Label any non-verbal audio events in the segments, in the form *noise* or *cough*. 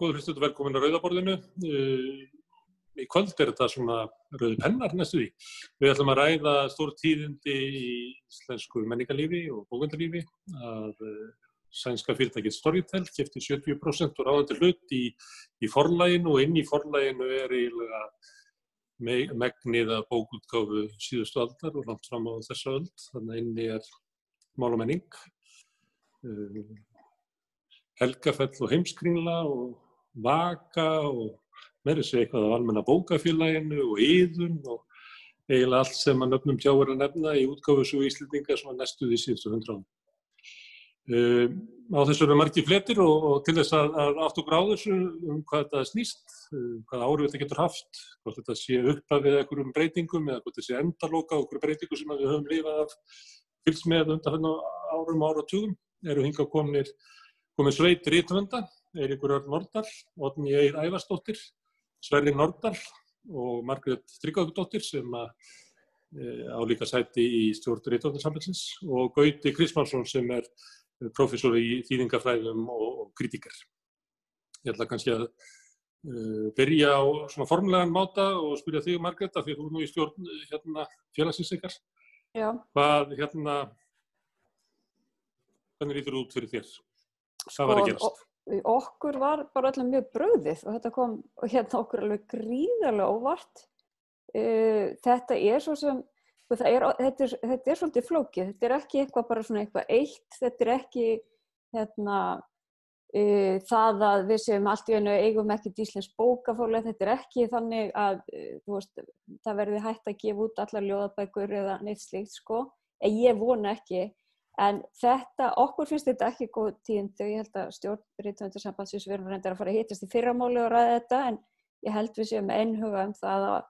góður hlustuðu velkomin að Rauðaborðinu. Í kvöld er þetta svona rauði pennar næstu því. Við ætlum að ræða stór tíðindi í íslensku menningarlífi og bókvöndalífi að sænska fyrirtækið Storytel kefti 70% og ráðandi hlut í, í forlæginu og inn í forlæginu er eiginlega megnið að bókutgáfu síðustu aldar og langt fram á þessa öll. Þannig að inni er mál og menning. Helgafell og heimskringla og vaka og meiri sé eitthvað af almenna bókafélaginu og yðun og eiginlega allt sem að nöfnum tjáur að nefna í útgáfu svo íslendinga sem að næstu því síðustu hundra án. Um, á þessu eru margi fletir og, og til þess að, að átt og gráð þessu um hvað þetta snýst, um, hvað árið þetta getur haft, hvort þetta sé uppafið einhverjum breytingum eða hvort þetta sé endaloka á einhverju breytingu sem við höfum lifað af fylgst með undan árum og tugum, eru hinga komnir komið sveit Rítvönda, Eiríkur Örn Nordal, Otni Eir Ævarsdóttir, Sverri Nordal og Margret Tryggagdóttir sem að e, á líka sæti í stjórn Rítvöndarsambilsins og Gauti Krismansson sem er professor í þýðingafræðum og, og kritikar. Ég ætla kannski að uh, byrja á svona formulegan máta og spyrja þig Margret af því að þú er nú í stjórn hérna, félagsins ykkar. Já. Hvað hérna, hvernig lítur þú út fyrir þér? Hvað var að gerast? Okkur var bara allir mjög bröðið og þetta kom hérna okkur alveg gríðarlega óvart. Uh, þetta er svo sem, er, þetta, er, þetta er svolítið flókið, þetta er ekki eitthvað bara svona eitthvað eitt, þetta er ekki hérna, uh, það að við séum allt í einu eigum ekki Íslands bókafóla, þetta er ekki þannig að uh, veist, það verði hægt að gefa út allar ljóðabækur eða neitt slíkt sko, en ég vona ekki En þetta, okkur finnst þetta ekki góð tíðindi. Og ég held að stjórn Rítvöndarsambandsins við erum reyndar að fara að hýtast í fyrramáli og ræða þetta en ég held við séum einhuga um það að,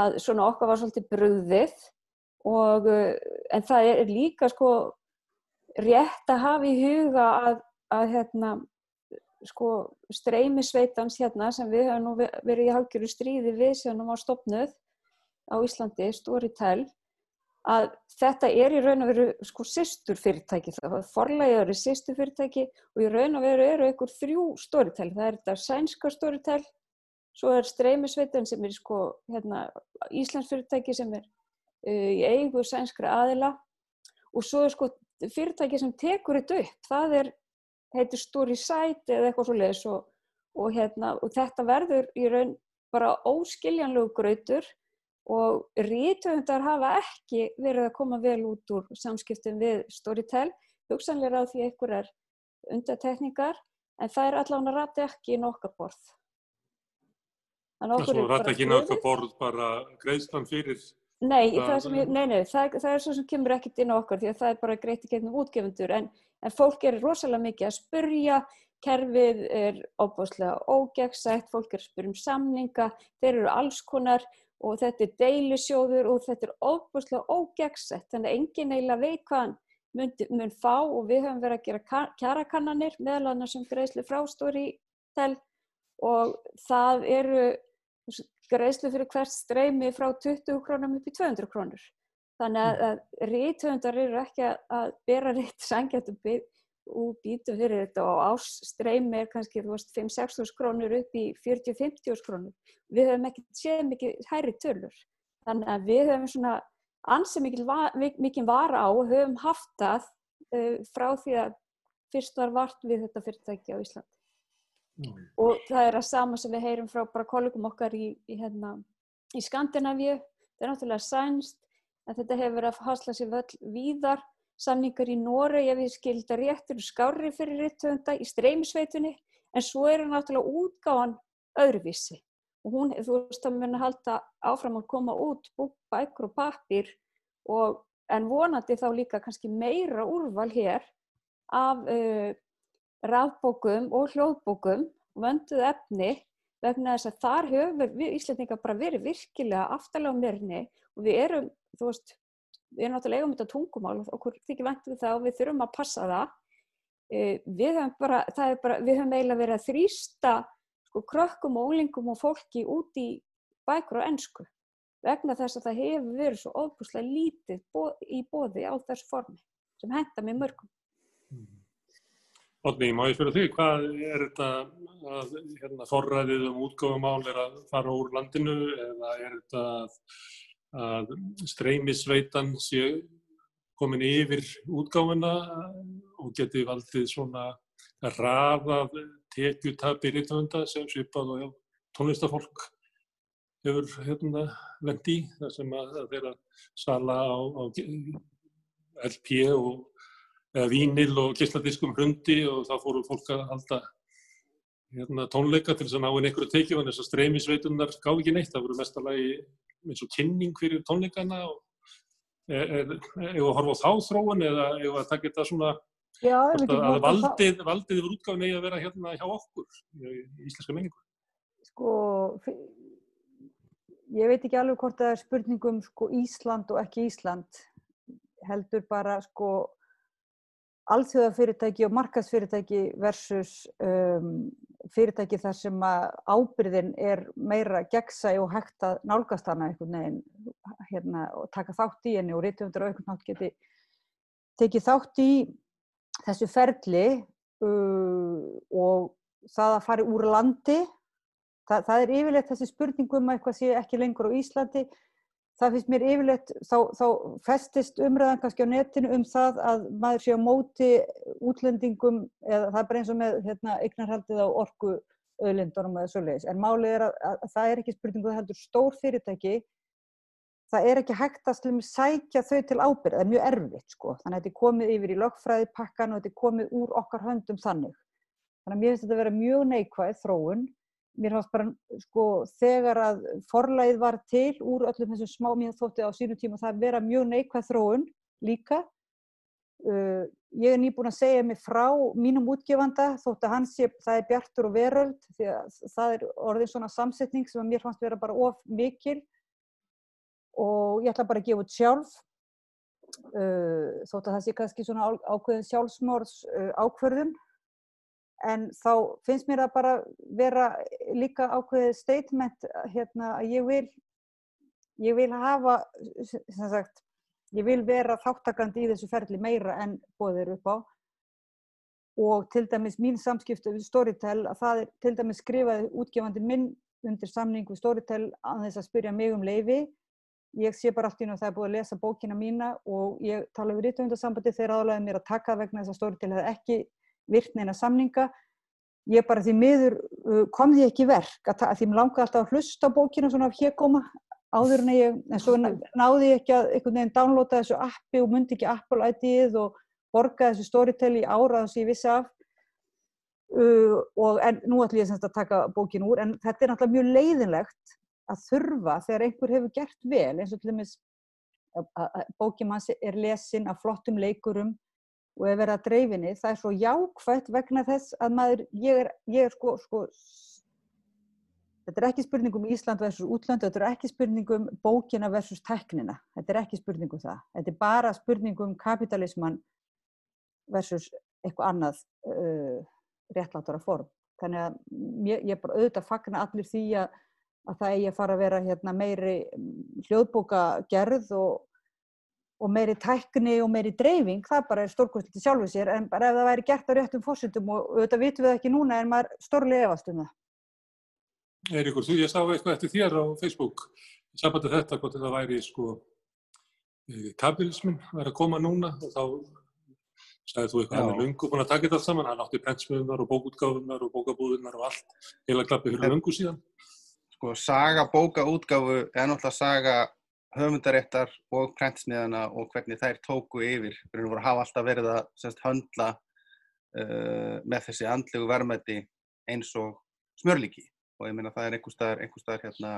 að svona okkar var svolítið bröðið og en það er líka sko rétt að hafa í huga að, að hérna sko streymisveitans hérna sem við hefum nú verið í hálfgjöru stríði við sem nú var stopnuð á Íslandi, Storytel að þetta er í raun og veru sko sýstur fyrirtæki, forlægið eru sýstur fyrirtæki og í raun og veru eru einhver þrjú storytel, það er þetta sænska storytel, svo er streymisveitin sem er sko hérna, Íslands fyrirtæki sem er uh, í eigu sænskra aðila. Og svo er sko fyrirtæki sem tekur þetta upp, það er heitir Storysite eða eitthvað svo leiðis og, og, hérna, og þetta verður í raun bara óskiljanlegu grautur og rítvöndar hafa ekki verið að koma vel út úr samskiptum við Storytel, hugsanlega á því einhverjar undatekningar en það er allavega rata ekki í nokkar borð. Þannig að það rata ekki í nokkar borð bara greiðslan fyrir? Nei, það, ég, nei, nei það, það er svo sem kemur ekkert inn á okkar því að það er bara greitt í gegnum útgefundur en, en fólk er rosalega mikið að spurja, kerfið er óbúslega ógegsætt, fólk er að spurja um samninga, þeir eru alls konar og þetta er deilisjóður og þetta er óbúslega ógegsett þannig að engin eiginlega veit hvað hann mun, mun fá og við höfum verið að gera kjarakannanir meðal annars um greiðslu frá Storytel. Og það eru greiðslu fyrir hvert streymi frá 20 krónum upp í 200 krónur. Þannig að, að rítöfundar eru ekki að bera rétt sangjættum og býtu fyrir þetta og ásstreymi er kannski 5-6 krónur upp í 40-50 krónur. Við höfum ekki séð mikið hæri tölur. Þannig að við höfum svona ansið mikið vara á og höfum haft það uh, frá því að fyrst var vart við þetta fyrirtæki á Íslandi. Mm. Og það er að sama sem við heyrum frá bara kollegum okkar í, í, hérna, í Skandinavíu. Það er náttúrulega sænst að þetta hefur verið að hasla sér völl víðar samningar í Nóra, ég við skilda réttur skári fyrir rittöfunda í streymisveitunni en svo er hann náttúrulega útgáðan öðruvísi. Og hún, þú veist að muna halda áfram að koma út bækur og pappir og en vonandi þá líka kannski meira úrval hér af uh, rafbókum og hljóðbókum vönduð efni vegna þess að þar höfum við Íslandingar bara verið virkilega aftalega á mérni og við erum, þú veist, við erum náttúrulega eigum þetta tungumál og okkur þykir vengt við það og við þurfum að passa það. Við höfum bara, það er bara, við höfum eiginlega verið að þrýsta sko krökkum og ólingum og fólki út í bækur og ennsku vegna þess að það hefur verið svo óbúslega lítið í bóði á þessu formi sem henda með mörgum. Otni, má ég fyrir því, hvað er þetta að hérna, forræðið um útgáfumál er að fara úr landinu eða er þetta að, að streymisveitan sé komin yfir útgáfuna og geti valdið svona raðað tekjutabi rítumunda sem svipað og tónlistafólk hefur hérna vendi þar sem að þeirra sala á, á LP og eða vínil og gísladiskum hrundi og þá fóru fólk að halda hérna, tónleika til þess að ná einn einhverju tekið en þess að streymisveitunar gá ekki neitt, það voru mestalagi eins og kynning fyrir tónleikana og eða að horfa á þá þróun eða eða að taka þetta svona Já, að, að valdið, valdið yfir útgáfin eigi að vera hérna hjá okkur í íslenska menningu? Sko ég veit ekki alveg hvort það er spurningum sko Ísland og ekki Ísland heldur bara sko alþjóðafyrirtæki og markasfyrirtæki versus um, fyrirtæki þar sem að ábyrðin er meira gegnsæ og hægt að nálgast hana einhvern veginn hérna, og taka þátt í henni og rítumundur á einhvern nátt geti tekið þátt í þessu ferli uh, og það að fara úr landi það, það er yfirleitt þessi spurningum að eitthvað sé ekki lengur á Íslandi það finnst mér yfirleitt, þá, þá festist umræðan kannski á netinu um það að maður sé á móti útlendingum, eða það er bara eins og með hérna, eignarhaldið á orku öðlindunum eða svoleiðis, en málið er að, að, að það er ekki spurningu, það heldur stór fyrirtæki, það er ekki hægt að slummi sækja þau til ábyrð, það er mjög erfitt sko, þannig að þetta er komið yfir í lögfræði pakkan og þetta er komið úr okkar höndum þannig. Þannig að mér finnst þetta að vera mjög neikvæð þróun mér fannst bara sko þegar að forlæð var til úr öllum þessum smá mér þótti á sínu tíma það vera mjög neikvæð þróun líka. Uh, ég er nýbúin að segja mig frá mínum útgefanda þótti að hans sé, það er bjartur og veröld því að það er orðin svona samsetning sem að mér fannst vera bara of mikil. Og ég ætla bara að gefa út sjálf. Uh, þótti að það sé kannski svona ákveðin sjálfsmórs uh, ákverðum en þá finnst mér að bara vera líka ákveðið statement hérna að ég vil ég vil hafa sem sagt, ég vil vera þáttakandi í þessu ferli meira en bóðir upp á. Og til dæmis mín samskiptu við Storytel að það er til dæmis skrifaði útgefandi minn undir samning við Storytel að þess að spyrja mig um leifi ég sé bara allt í nú að það er búið að lesa bókina mína og ég tala við rítumundarsambandi þegar aðlæðið mér að taka vegna þess að Storytel hefði ekki virkneina samninga. Ég bara því miður uh, kom því ekki verk að, að því mér langaði alltaf að hlusta bókina svona af hérkoma áður en ég, en svo náði ég ekki að einhvern veginn downloada þessu appi og myndi ekki Apple ID-ið og borga þessu storytell í áraðan sem ég vissi af. Uh, og en nú ætlum ég semst að taka bókin úr en þetta er náttúrulega mjög leiðinlegt að þurfa þegar einhver hefur gert vel eins og til dæmis bókin manns er lesin af flottum leikurum og ef verða dreifinni, það er svo jákvægt vegna þess að maður, ég er, ég er sko, sko, þetta er ekki spurningum Ísland versus útlöndu, þetta er ekki spurningum bókina versus teknina, þetta er ekki spurningum það, þetta er bara spurningum kapitalisman versus eitthvað annað uh, réttlátara form. Þannig að ég, ég bara auðvitað fagna allir því að, að það eigi að fara að vera hérna, meiri hljóðbóka gerð og og meiri tækni og meiri dreifing, það bara er stórkvöldið sjálfuð sér, en bara ef það væri gert á réttum fórsöndum og auðvitað vitum við ekki núna en maður stórlega efast um það. Eirikur, þú, ég sá eitthvað eftir þér á Facebook, sambandi þetta hvort það væri sko kapitalismin væri að koma núna og þá sagði þú eitthvað, hann er lungu búin að taka þetta allt saman, hann átti prentsmiðunar og bókútgáðunar og bókabúðunar og allt, heila klappi fyrir lungu síðan. Sko, saga bókaútgáfu er náttúrulega saga höfundaréttar og prentsmiðana og hvernig þær tóku yfir. Fyrir að hafa alltaf verið að semst, höndla uh, með þessi andlegu verðmætti eins og smörlíki og ég meina það er einhver staðar, einhver staðar hérna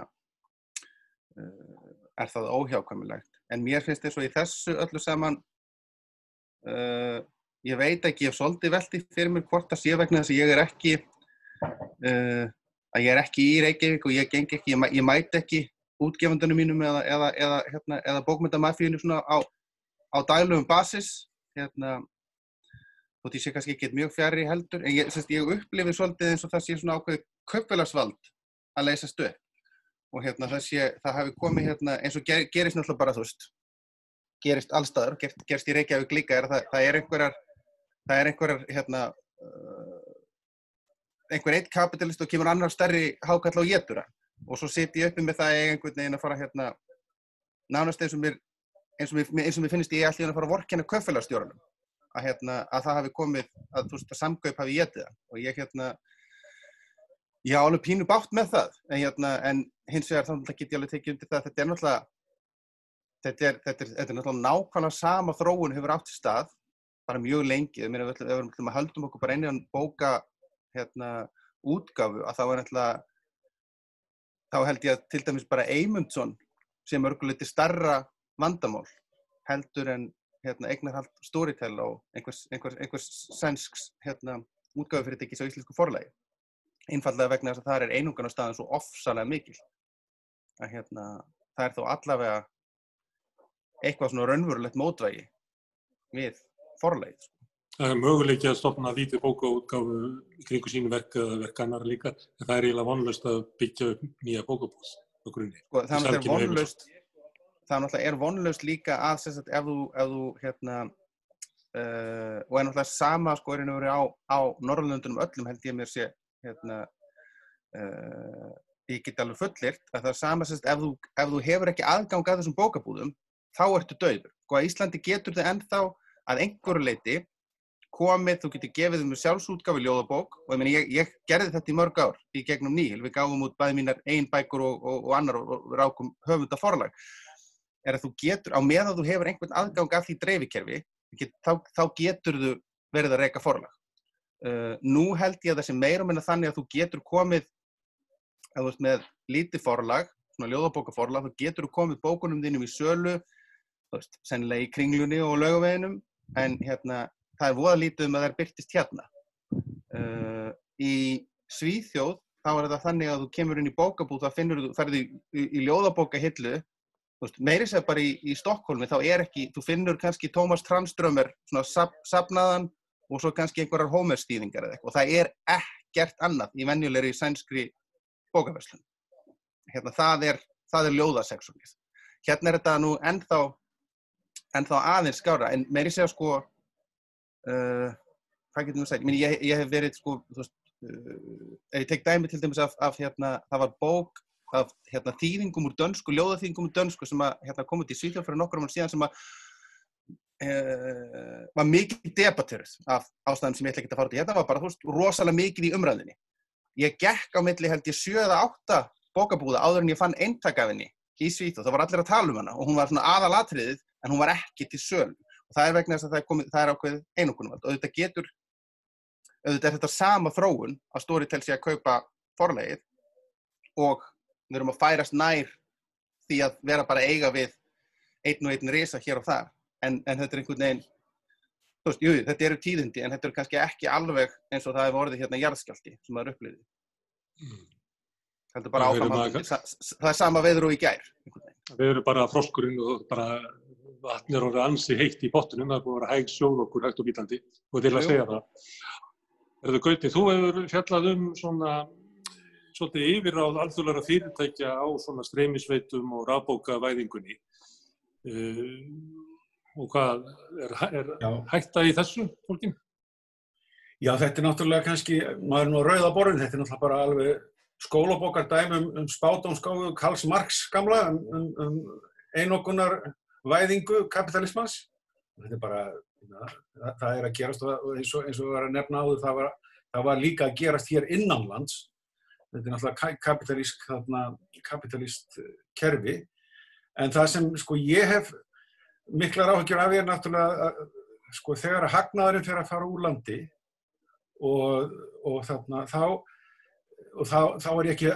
uh, er það óhjákvæmilegt. En mér finnst þess að í þessu öllu saman uh, ég veit ekki, ég hef svolítið veldi fyrir mér hvort að sé vegna þess að ég er ekki uh, að ég er ekki í Reykjavík og ég geng ekki, ég, ég mæti ekki útgefandunum mínum eða, eða, eða, hérna, eða bókmyndamafíinu svona á, á dælugum basis hérna, þótt ég sé kannski ekki mjög fjari heldur en ég, semst, ég upplifi svolítið eins og það sé svona ákveði köpfélagsvald að leysa stöð og hérna það sé, það hafi komið hérna eins og ger, gerist náttúrulega bara þú veist gerist allstaður, ger, gerist í Reykjavík líka er það, það er einhverjar það er einhverjar hérna uh, einhver eitt kapitalist og kemur annar stærri hákall á getura og svo sitt ég uppi með það einhvern veginn að fara hérna nánast eins og mér eins og mér, eins og mér finnst ég allir að fara að vorkjana köfélagstjórnum að, hérna, að það hafi komið að, veist, að samgaup hafi getið það. Og ég hérna ég á alveg pínu bátt með það. En, hérna, en hins vegar þá get ég alveg tekið undir það þetta er náttúrulega þetta er, þetta er, þetta er náttúrulega nákvæmlega sama þróun hefur átt í stað bara mjög lengi, ef við höldum að höldum okkur bara einnig að bóka hérna, útgafu að þá er náttúrulega þá held ég að til dæmis bara Eymundsson sem örguleiti starra vandamál heldur en hérna, eignarhald Storytel og einhvers, einhvers, einhvers sænsks hérna, útgáðufyrirtækis á íslensku forlægi. Einfallega vegna þess að það er einungan á staðin svo ofsalega mikil. Að, hérna, það er þó allavega eitthvað svona raunverulegt mótvægi við forlægið. Það er möguleiki að stopna að lítið bókaútgáfu kringu sínu verk eða verkanar líka, en það er eiginlega vonlust að byggja upp nýja bókabús á grunni. Sko, það er vonlust það náttúrulega er vonlaust líka að sagt, ef þú, ef þú hérna, uh, og er náttúrulega sama sko er einu verið á, á Norrlundunum öllum held ég mér sé hérna, uh, ég get alveg fullirt að það er sama sagt, ef, þú, ef þú hefur ekki aðgang að þessum bókabúðum þá ertu döður. Sko Íslandi getur þið ennþá að einhverju leiti komið, þú getur gefið um sjálfsútgafi ljóðabók og ég, meni, ég, ég gerði þetta í mörg ár í gegnum nýhil, við gáðum út bæði mínar einn bækur og, og, og annar og, rákum höfunda forlag er að þú getur, á meðan þú hefur einhvern aðgang af því dreifikerfi, get, þá, þá getur þú verið að reyka forlag. Uh, nú held ég að það sem meira minna þannig að þú getur komið, að veist með lítið forlag, svona ljóðabókaforlag, þá getur þú komið bókunum þínum í sölu, þú veist, sennilega í kringlunni og lögaveginum, en hérna, það er voða lítið um að það er byrtist hérna. Uh, í Svíþjóð, þá er það þannig að þú kemur inn í bókabúð, þá finnur þú, ferðu í, í, í ljóðabókahillu meiri sér bara í, í Stokkólmi þá er ekki, þú finnur kannski Tómas Tranströmer svona sap, sapnaðan og svo kannski einhverjar hómerstýðingar eða eitthvað. Og það er ekkert annað í venjulegri sænskri bókaverslun hérna það er, það er ljóðasexuálið hérna er þetta nú ennþá ennþá aðeins skára en meiri sér sko uh, hvað getum við að segja ég, ég hef verið sko veist, uh, ég tek dæmi til dæmis af, af hérna, það var bók af hérna, þýðingum úr dönsku, ljóðaþýðingum úr dönsku sem að hérna, komið til Svíþjóð fyrir nokkur hann síðan sem að e, var mikið debatterið af ástæðum sem ég ætla ekki að fara í. Þetta var bara, þú veist, rosalega mikið í umræðinni. Ég gekk á milli held ég 7-8 bókabúða áður en ég fann eintakafinni í Svíþjóð. Það var allir að tala um hana og hún var svona aðalatriðið en hún var ekki til sölu. Og það er vegna þess að það er, komið, það er ákveðið einungunum og þetta getur, auðvitað er þetta sama þróun að Storytel sé að kaupa forlegið og við erum að færast nær því að vera bara eiga við einn og einn reysa hér og þar. En, en þetta er einhvern veginn þú veist, jú, þetta eru tíðindi en þetta er kannski ekki alveg eins og það hefur orðið hérna jarðskjálti sem það er uppliðið mm. þetta er bara áfram það er sama veður og í gær Við erum bara froskurinn og bara vatnir orðið ansi heitt í bottunum það er búin að vera hæg sjóð okkur hægt og bítandi. Og til að segja það Erðu Gauti, þú hefur fjallað um svona svolítið yfirráð alþjóðlara fyrirtækja á svona streymisveitum og rafbókavæðingunni. Uh, og hvað er, er hætta í þessu fólkin? Já, þetta er náttúrulega kannski, maður er nú að rauða borðin, þetta er náttúrulega bara alveg skólabókar dæmi um, um spátumskáðu Karls Marx gamla um, um, um einogunar væðingu kapitalismas. Þetta er bara, það, það er að gerast og eins og við varum að nefna áður, það var, það var líka að gerast hér innanlands þetta er náttúrulega kapitalísk kapitalíst eh, kerfi en það sem sko ég hef miklar áhugjur af er náttúrulega sko þegar að hagnaðurinn fyrir að fara úr landi og, og þarna þá og þá, þá er ég ekki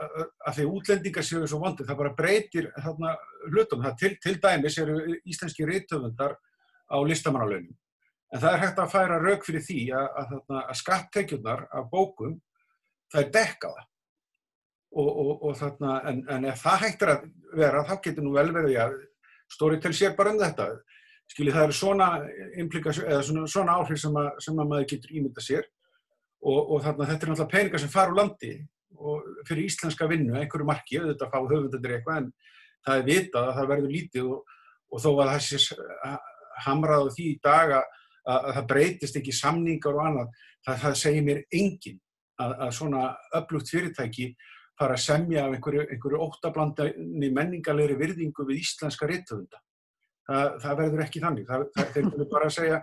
að, því útlendingar séu svo vondir, það bara breytir þarna hlutum, það til, til dæmis eru íslenski reytöfundar á listamannalaunum. En það er hægt að færa rauk fyrir því að, að, að skattekjurnar af bókum það er dekkað og, og, og þarna, en, en ef það hættir að vera, þá getur nú vel verið að Storytel sér bara um þetta. Skiljið það eru svona svona, svona áhrif sem, að, sem að maður getur ímynda sér. Og, og þarna þetta er náttúrulega peningar sem fara úr landi fyrir íslenska vinnu, einhverju marki auðvitað fá höfundandir eitthvað en það er vitað að það verður lítið og þó að það sé hamraðu því í dag að, að það breytist ekki samningar og annað, það, það segir mér engin að, að svona öflugt fyrirtæki fara að semja af einhverju, einhverju óttablandinni menningalegri virðingu við íslenska rittöfunda. Það, það verður ekki þannig. Það, þeir vilja bara að segja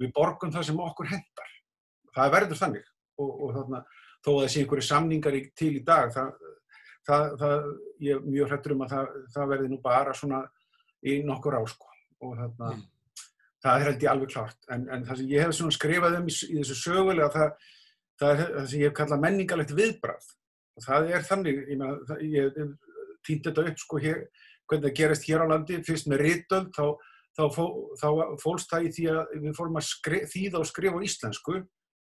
við borgum það sem okkur hendar. Það verður þannig og, og þarna, þó að þessi einhverju samningar til í dag, það, ég er mjög hrettur um að það verður nú bara svona í nokkur ásko og þarna, mm. það er held ég alveg klart. En, en það sem ég hef skrifað um í, í þessu sögulega, það, það er það sem ég hef kallað menningalegt viðbrað. Og það er þannig, ég, með, ég týndi þetta upp sko hér, hvernig það gerist hér á landi, fyrst með rítöld, þá, þá, fó, þá fólst það í því að við fórum að skrif, þýða og skrifa á íslensku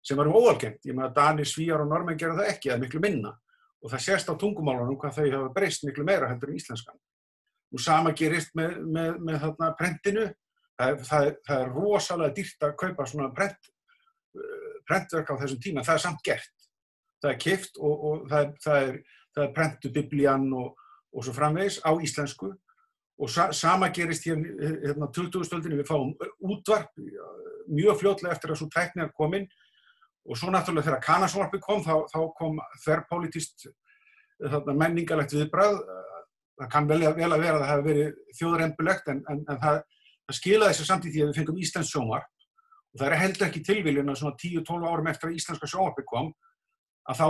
sem varum óalgengt. Ég með að Danir, Svíjar og Norrmenn gera það ekki, eða miklu minna. Og það sést á tungumálunum hvað þau hafa breyst miklu meira heldur en íslenskan. Nú sama gerist með, með, með þarna prentinu. Það, það, það er rosalega dýrt að kaupa svona prent, prentverk á þessum tíma. Það er samt gert. Það er kift og, og það, það er, er prentu biblían og, og svo framvegis á íslensku. Og sa, sama gerist hér hérna 2000-stöldinu. Við fáum útvarp mjög fljótlega eftir að svo tæknir kominn. Og svo náttúrulega þegar kanasvarpi kom, þá, þá kom þerrpolítist menningalegt viðbrað það kann vel vel að vera að það hefði verið þjóðrembulegt en, en, en það, það skilaði sér samtíð því að við fengum Íslands sjónvarp og það er heldur ekki tilviljun að svona 10-12 árum eftir að Íslandska sjónvarpi kom að þá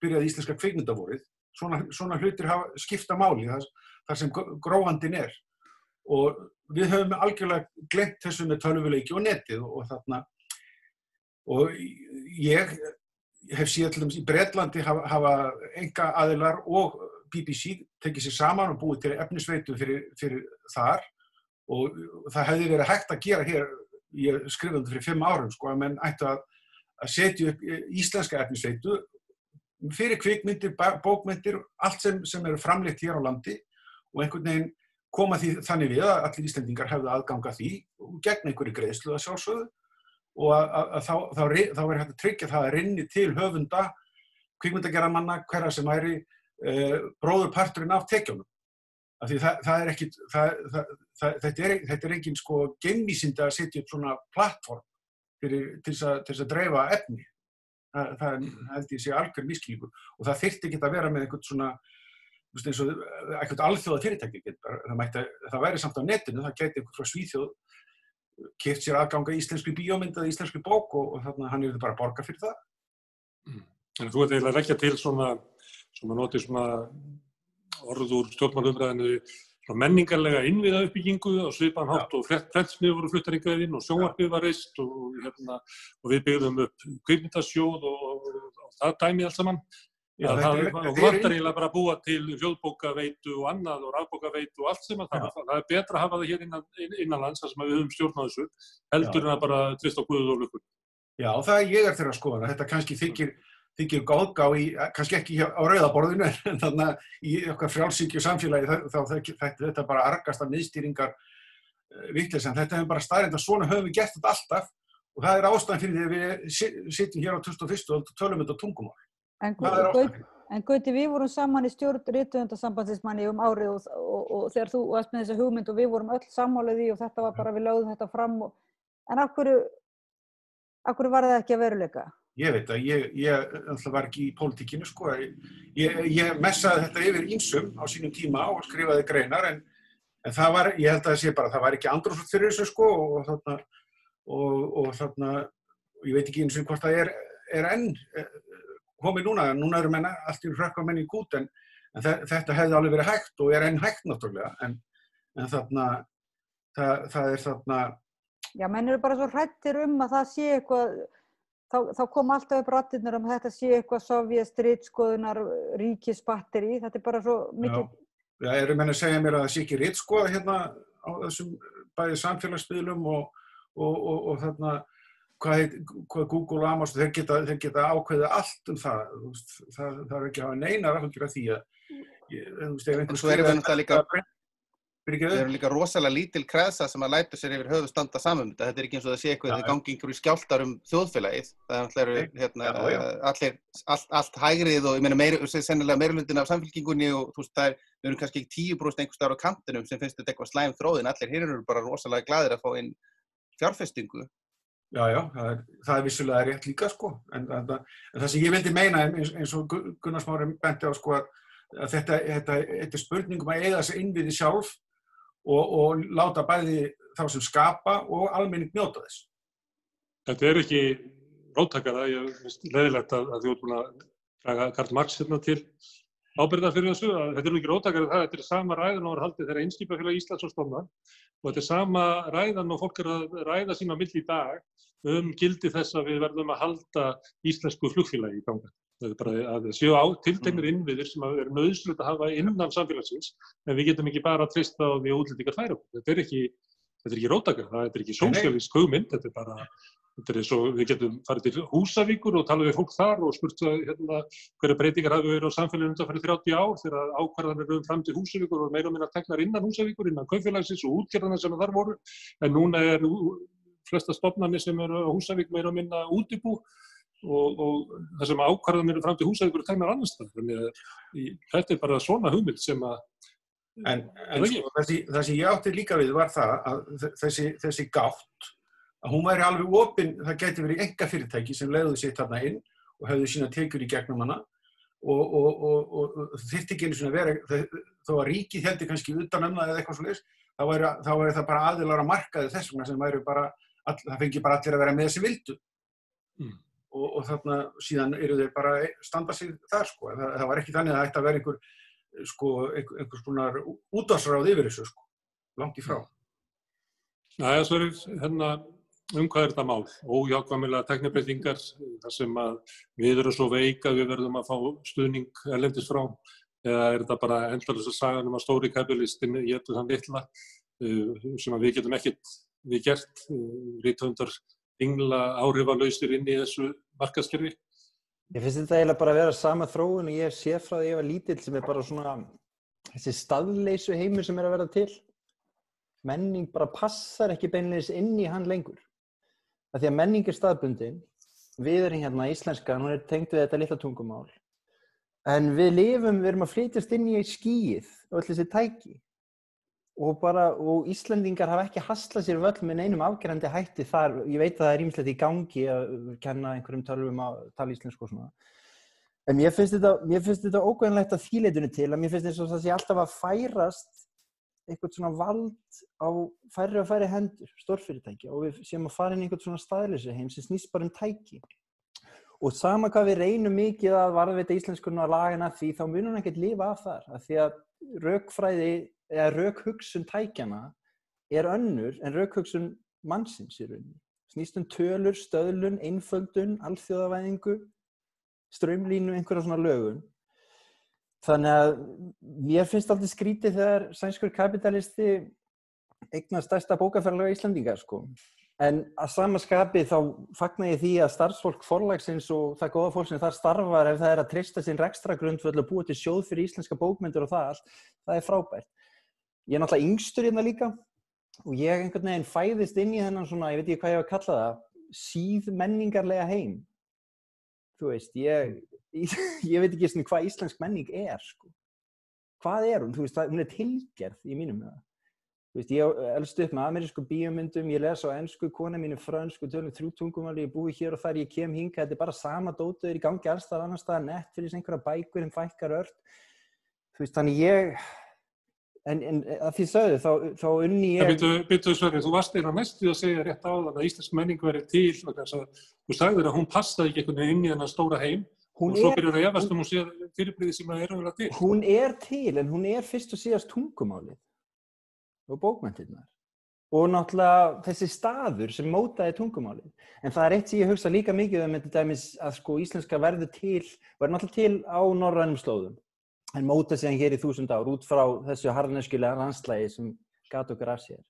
byrjaði Íslandska kveikmyndavoruð. Svona, svona hlutir hafa, skipta máli þar, þar sem gróhandin er og við höfum algjörlega glemt þessu með tölvuleiki og netið og þarna og ég hef síðan í Breitlandi hafa, hafa enga aðilar og BBC tekið sér saman og búið til efnisveitu fyrir, fyrir þar. Og það hefði verið hægt að gera hér, ég skrifaði þetta fyrir fimm árum sko, að menn ættu að, að setja upp íslenska efnisveitu fyrir kvikmyndir, bókmyndir, allt sem, sem eru framleitt hér á landi. Og einhvern veginn koma því þannig við að allir íslendingar hefðu aðganga því og gegn einhverju greiðslu að sjálfsögðu og að, að, að þá, þá, þá er hægt að tryggja það að rinni til höfunda, kvikmyndagerðamanna, hverja sem væri uh, bróðurparturinn af tekjunum. Það, það er ekki, það, þetta er, þetta er engin sko gemvísind að setja upp svona plattform fyrir, til þess að dreifa efni. Það, það er, held ég sé, algjör miskilíkur og það þyrtti ekki að vera með einhvern svona, og einhvern alþjóða fyrirtæki. Það, mætti, það væri samt á netinu, það geti einhvern frá Svíþjóð keft sér aðganga íslenski bíómynd eða íslenski bók og, og þannig að hann er bara að borga fyrir það. Mm. En þú ert eiginlega að rekja til svona sem að noti svona orð úr stjórnmálumræðinu menningarlega innviða uppbyggingu á svipan hátt og frentsmið voru fluttarinn inn og sjónvarpið var reist og, hérna, og við byggðum upp kveipmyndasjóð og, og, og það dæmið alls saman. Já, það vantar eiginlega bara að búa til hljóðbókaveitu og annað og rafbókaveitu og allt sem að það, það er betra að hafa það hér innan, innanlands þar sem við höfum stjórn á þessu heldur en að bara tvist á guðu og lukkur. Já, það er ég er þeirra að skoða. Þetta kannski þykir þykir góðgá í, kannski ekki á rauðaborðinu, *laughs* en þannig að í okkar frjálsíkju samfélagi þá þetta, þetta bara argast af miðstýringar uh, vittlis, en þetta hefur bara staðrind að svona höfum við gert þetta alltaf og það er ástæðan fyrir því að við sittum hér á 2001 og tölum þetta tungumál. En, en Gauti, við vorum saman í stjórn rítuðundarsambandsismanni um árið og, og, og þegar þú varst með þessa hugmynd og við vorum öll sammálið í og þetta var bara við lögðum þetta fram og, en af hverju, af hverju var það ekki að veruleika? Ég veit að ég, ég var ekki í pólitíkinu sko, ég, ég messaði þetta yfir ínsum á sínum tíma og skrifaði greinar en, en það var, ég held að það sé bara, það var ekki andrúslut fyrir þessu sko og þarna, og, og þarna, ég veit ekki eins og hvort það er, er enn komið núna, núna eru menna allt í hrökk á menni í gút en, en þetta hefði alveg verið hægt og er enn hægt náttúrulega en, en þarna, það, það er þarna... Já, menn eru bara svo hrættir um að það sé eitthvað þá, þá kom alltaf upp rættirnir um að þetta sé eitthvað sovjastriðskoðunar ríkisbatteri, þetta er bara svo mikið... Já, eru menn að segja mér að það sé ekki rittskoða hérna á þessum bæði samfélagsmiðlum og, og, og, og þarna hvað, heit, hvað Google og Amazon, þeir geta, þeir geta ákveðið allt um það, það, það er ekki að hafa neina ræðhundur af því að ég, þú veist, ef einhvern skrifa þetta líka Það eru líka rosalega lítil kreðsa sem að læta sér yfir höfu standa saman. Þetta er ekki eins og það sé eitthvað þegar gangi einhverju skjáltar um þjóðfélagið. Það er hérna, allir, allt, allt hægrið og ég meina meir, sennilega meirulundin af samfélkingunni og þú veist það er, við erum kannski ekki tíu brúst einhver starf á kantinum sem finnst þetta eitthvað slæm þróðin. Allir hér eru bara rosalega gladir að fá inn fjárfestingu Já, já, það er, það er vissulega rétt líka sko, en, en, en það sem ég vildi meina eins, eins og Gunnar Smári benti á sko að þetta, þetta, þetta er spurningum að eiga þessi innviði sjálf og, og láta bæði þá sem skapa og almenning njóta þess. Þetta er ekki róttakara, ég finnst leðilegt að, að þú ert búin að draga Karl Marx hérna til ábyrða fyrir þessu, að þetta er ekki róttakara það, þetta er sama ræðan og er haldið þegar einskipafélag Íslands og stofna og þetta er sama ræðan og fólk er að ræða sína mill í dag um gildi þess að við verðum að halda íslensku flugfélagi í ganga. Það er bara að séu á tiltegnir innviðir sem að vera nöðslut að hafa innan samfélagsins en við getum ekki bara að trista á því að útlendingar færa okkur. Þetta er ekki, þetta er ekki það ekki sósjálfísk hugmynd, þetta er bara, þetta er eins og við getum farið til Húsavíkur og tala við fólk þar og spurt hérna, hverja breytingar hafi verið á samfélaginu þetta fyrir 30 ár þegar ákvarðanir um fram til Húsavíkur og meira og minna teknar innan Húsavíkur, innan kaufélagsins og útgerðana sem þar voru, en núna er flesta stofnarnir sem eru á Húsavík meira og minna útibú og, og það sem ákvarðanir eru fram til Húsavíkur tegnar annars þar. Þetta er bara svona hugmynd sem að En, en sko, það sem ég átti líka við var það að þessi, þessi gátt, að hún væri alveg opinn, það geti verið enga fyrirtæki sem leiðuði sér þarna inn og hefðu sína tekjur í gegnum hana og, og, og, og þurfti ekki einu svona vera, þó að ríkið heldur kannski utan um það eða eitthvað svona þá væri, þá væri það bara aðilar að markaði þess vegna sem væri bara, all, það fengi bara allir að vera með þessi vildu mm. og þarna síðan eru þeir bara standa sig þar sko, það, það var ekki þannig að það ætti að vera einhver sko, einhvers konar útvarsráð yfir þessu sko, langt í frá. Næja, svo er hérna um hvað er þetta mál? Óhjákvæmilega teknibreitingar, þar sem við erum svo veik að við verðum að fá stuðning erlendis frá, eða er þetta bara endalus að saga um að stóri kapitalistin getur þann litla sem að við getum ekkert við gert, rítöndar yngla áhrifalauðsir inn í þessu markaskerfi? Ég finnst þetta eiginlega bara að vera sama þróun og ég sé frá því að ég var lítill sem er bara svona þessi staðleysu heimur sem er að verða til. Menning bara passar ekki beinleins inn í hann lengur. Það því að menning er staðbundin, við erum hérna íslenska, hún er tengt við þetta litla tungumál, en við lifum, við erum að flytjast inn í skíið og öll þessi tæki. Og, bara, og Íslandingar hafa ekki haslað sér völl með neinum afgerandi hætti þar. Ég veit að það er ímslegt í gangi að kenna einhverjum tölvum að tala íslensku og svona. En mér finnst þetta, þetta ógæðanlegt að þýleitunni til að mér finnst þetta að það sé alltaf að færast eitthvað svona vald á færri og færri hendur, stórfyrirtæki og við séum að fara inn í eitthvað svona staðleysi heim sem snýst bara um tæki. Og sama hvað við reynum mikið að varðveita íslenskunum að lagina því þá munum við ekkert lifa af þar. Af því að raukfræði eða raukhugsun tækjana er önnur en raukhugsun mannsins í rauninni. Snýst um tölur, stöðlun, einföldun, alþjóðavæðingu, strömlínu, einhverja svona lögun. Þannig að mér finnst alltaf skrítið þegar sænskur kapitalisti eignar stærsta bókafærlega í Íslandingar sko. En að samaskapi þá fagnar ég því að starfsfólk forlagsins og það góða fólk sem þar starfar ef það er að trista sinn rekstra grundvöld og búa til sjóð fyrir íslenska bókmyndur og það allt, það er frábært. Ég er náttúrulega yngstur hérna líka og ég einhvern veginn fæðist inn í þennan svona, ég veit ekki hvað ég var að kalla það, síð menningarlega heim. Þú veist, ég, *laughs* ég veit ekki hvað íslensk menning er, sko. Hvað er hún? Þú veist, hún er tilgerð í mínum það. Veist, ég elst upp með amerísku bíomundum, ég les á ennsku, kona mín er frönsku, tölum þrjú tungumáli, ég búi hér og þar, ég kem hinga, þetta er bara sama dótuður í gangi alls þar annars staðar, nett fyrir einhverja bækur, en fækkar ört. Veist, þannig ég, En, en að því sögðu, þá, þá unni ég... Byttu Sverri, þú varst eina mest við að segja rétt á það að Íslensk menning verið til og þú sagður að hún passaði ekki einhvern veginn inn í þennan stóra heim hún og svo byrjar það efast um hún sé fyrirbriði sem það er að vera til. Hún er til, en hún er fyrst og síðast tungumálið og bókmæntirnar og náttúrulega þessi staður sem mótaði tungumálið. En það er eitt sem ég hugsa líka mikið um þetta dæmis að sko íslenska verður til, verður náttúrulega til á norrænum slóðum en móta sig hér í þúsund ár út frá þessu harneskulega landslægi sem gata okkar af sér.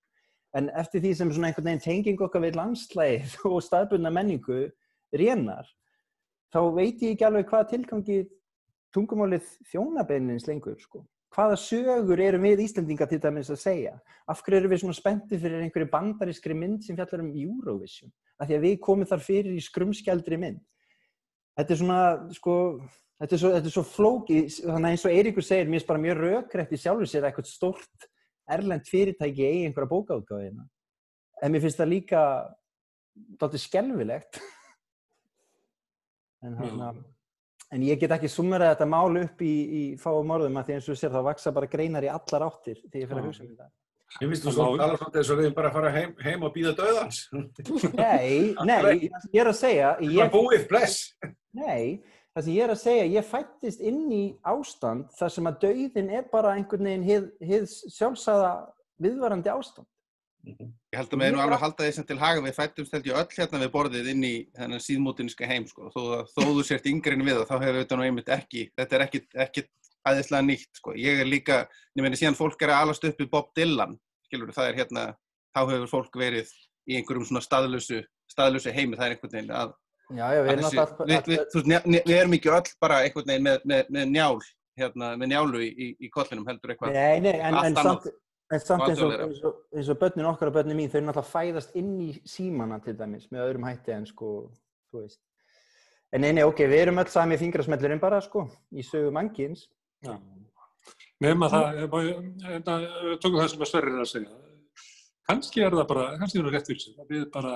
En eftir því sem svona einhvern veginn tenging okkar við landslægið *laughs* og staðbundna menningu rénar, þá veit ég ekki alveg hvað tilgangi tungumálið þjónabeinins lengur, sko. Hvaða sögur erum við Íslandinga til dæmis að segja? Af hverju eru við svona spenntið fyrir einhverju bandarískri mynd sem fjallar um Eurovision? Af því að við komum þar fyrir í skrumskjaldri mynd. Þetta er svona, sko, Þetta er svo, þetta er svo flóki, þannig eins og Eiríkur segir, mér finnst bara mjög raukrætt í sjálfur sér eitthvað stórt erlend fyrirtæki í einhverja bókaútgáðina. En mér finnst það líka dálítið skelfilegt en hérna en ég get ekki summerað þetta mál upp í, í fáum orðum að því eins og þú sér þá vaksa bara greinar í allar áttir þegar ég fer að hugsa um þetta. Ég finnst þú Það svo má- tala svolítið eins og við bara að fara heim, heim og býða döðans. Nei, *laughs* nei, það ég er að segja Ég... ég, Búið, bless. Nei, það sem ég er að segja ég fættist inn í ástand þar sem að dauðin er bara einhvern veginn hið, hið sjálfsagða viðvarandi ástand Ég held að með nú alveg halda því sem til haga við fættumst held ég öll hérna við borðið inn í þennan síðmótinska heim sko. þó, þó þú sért yngri en við það, þá hefur þetta nú einmitt ekki þetta er ekki aðeinslega nýtt sko. ég er líka, ég meina síðan fólk er að alast upp við Bob Dylan skilur það er hérna, þá hefur fólk verið í einhverjum svona staðlösu staðlösu heimi, það er einhvern veginn að, Já, já, við þessi, alltaf við, við, þú ne- við erum ekki öll bara einhvern veginn með, með, með njál hérna, með njálu í, í, í kollinum heldur eitthvað Nei, nei, en, en samt, en samt eins, og, eins, og, eins og börnin okkar og börnin mín, þau eru náttúrulega fæðast inn í símana til dæmis með öðrum hætti en sko, þú veist. En nei, ok, við erum öll sami fingrasmellurinn bara sko, í sögu mannkins. Já. Nefna það, ef ég- þetta, ef við tökum það sem að Sverrir er að segja. Kannski er það bara, kannski er það rétt fyrir sig. að Við bara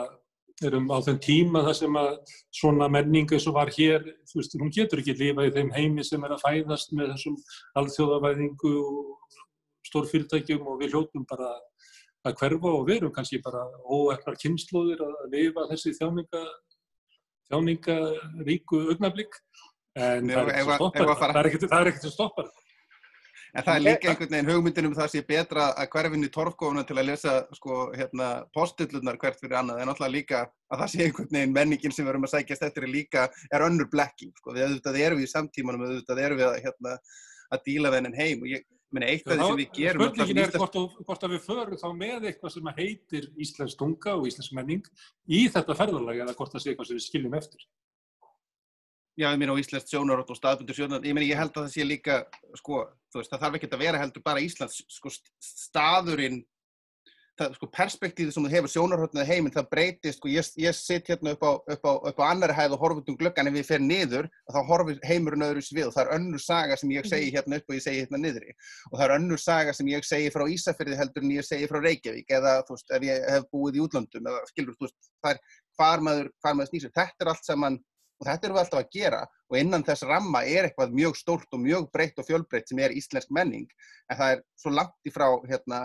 erum á þeim tíma þar sem að svona menning eins og var hér, þú veist, hún getur ekki lifað í þeim heimi sem er að fæðast með þessum alþjóðavæðingu og stórfyrirtækjum og við hljótum bara að hverfa og við erum kannski bara óefnar kynnslóðir að lifa þessi þjáninga, þjáningaríku augnablík. En Nei, það er ekkert ef að það. fara- Það er er. En það er líka einhvern veginn hugmyndin um það sé betra að hverfinn í torfkofuna til að lesa sko, hérna, postillurnar hvert fyrir annað en alltaf líka að það sé einhvern veginn menningin sem við erum að sækjast eftir er líka er önnur blekking. Sko. Við auðvitað erum við í samtímanum, auðvitað erum við að, hérna, að díla við hennin heim og ég meina eitt af því sem við gerum Spurningin er Íslands- hvort, hvort að við förum þá með eitthvað sem heitir íslensk tunga og íslensk menning í þetta ferðalag eða hvort það sé eitthvað sem við skiljum eftir. Já, ég meina á Íslands sjónarótt og staðbundur sjónarótt, ég meina ég held að það sé líka, sko, þú veist, það þarf ekki að vera heldur bara Íslands, sko, st- staðurinn, það, sko, perspektífið sem þú hefur sjónaróttnið heiminn, það breytist, sko, ég, ég sitt hérna upp á, upp á, upp á annari hæð og horfum um gluggan ef ég fer niður, þá horfir heimurinn öðru svið og það er önnur saga sem ég segi hérna upp og ég segi hérna niðri. Og það er önnur saga sem ég segi frá Ísafyrði heldur en ég segi frá Reykjavík eða, þú veist, ef ég hef búið í útlöndum eða, skilur, þú veist, það er hvar maður, hvar maður snýsir, þetta er allt saman og þetta erum við alltaf að gera. Og innan þess ramma er eitthvað mjög stórt og mjög breytt og fjölbreytt sem er íslensk menning. En það er svo langt í frá hérna,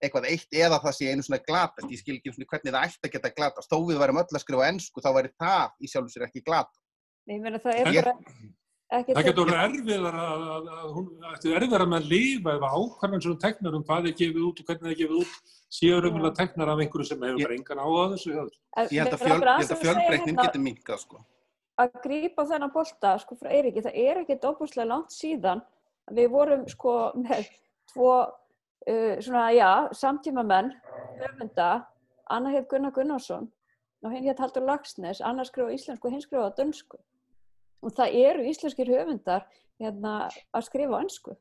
eitthvað eitt eða það sé einu svona glatast ég skil ekki svona hvernig það ætti að geta glatast þó við værum öll að skrifa ennsku þá væri það í sjálfu sér ekki glat Ég meina það er bara ekki Það getur verið erfiðar að, að, að með að ef ákvarðan sem hún teknar um hvað er gefið út og hvernig er gefið út séu raunverulega teknar af einhverju sem hefur Ég- bara engan áhuga á þessu. ég held að, fjöl, að fjölbreytnin getur minkað sko. að grípa þennan bolta sko frá Eiríki, það er ekkert óbúslega langt síðan að við vorum sko með tvo uh, svona, já, samtíma menn höfunda, Anna heit Gunnar Gunnarsson og hinn heit Haldur Lagsnes Anna skrifa á íslensku og hinn skrifa á dönsku og það eru íslenskir höfundar hérna að skrifa á önsku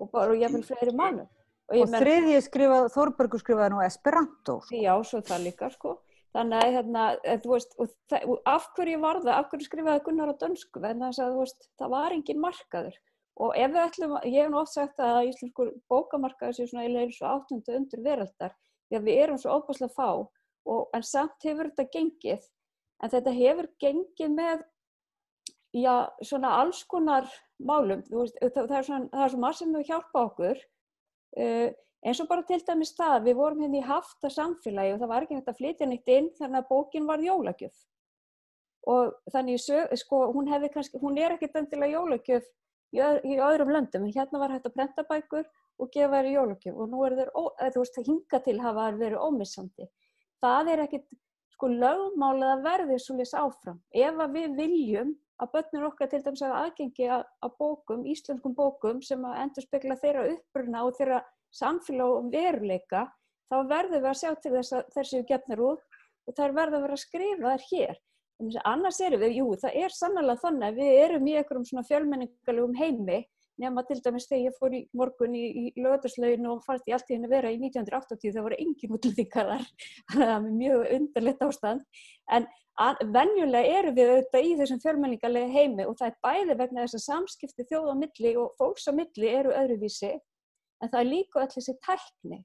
og bara og ég vil fleiri mánu og Og þriðji skrifað, Þórbergur skrifaði nú Esperanto. sko. já, svo það líka sko þannig að hérna, eh, þú veist og, það, og af hverju var það, af hverju skrifaði Gunnar á dönsku, þess að það var engin markaður og ef við ætlum, ég hef nú oft sagt að íslenskur bókamarkaður sé svona eins og áttundu undir veraldar, því að við erum svo óbúslega fá, og, en samt hefur þetta gengið, en þetta hefur gengið með já, svona alls konar málum, veist, það, það er svona það er svo margt sem hefur hjálpað okkur. Uh, eins og bara til dæmis það, við vorum hérna í hafta samfélagi og það var ekki hægt að flytja neitt inn þannig að bókin var jólagjöf. Og þannig sko, hún kannski, hún er ekki endilega jólagjöf í, öð, í öðrum löndum, hérna var hægt að prenta bækur og gefa þær í jólagjöf og nú er þeir, þú veist, það hinga til hafa verið ómissandi. Það er ekkit, sko, lögmálið að verði svolítið áfram. Ef að við viljum að börnur okkar til dæmis hafa aðgengi að, að bókum, íslenskum bókum sem að endur spekla þeirra uppruna og þeirra samfélag og veruleika, þá verðum við að sjá til þess að þessi gefnir út og þær verða að vera að skrifa þær hér. Annars erum við, jú, það er sannlega þannig að við erum í einhverjum svona fjölmenningalegum heimi nema til dæmis þegar ég fór í morgun í, í lögataslaugin og fannst ég allt í henni vera í 1980 það voru engin *laughs* að það er mjög undarlegt ástand. En að, venjulega erum við auðvitað í þessum fjölmenningalega heimi og það er bæði vegna þess að samskipti þjóða á milli og fólks á milli eru öðruvísi en það er líka öll þessi tækni.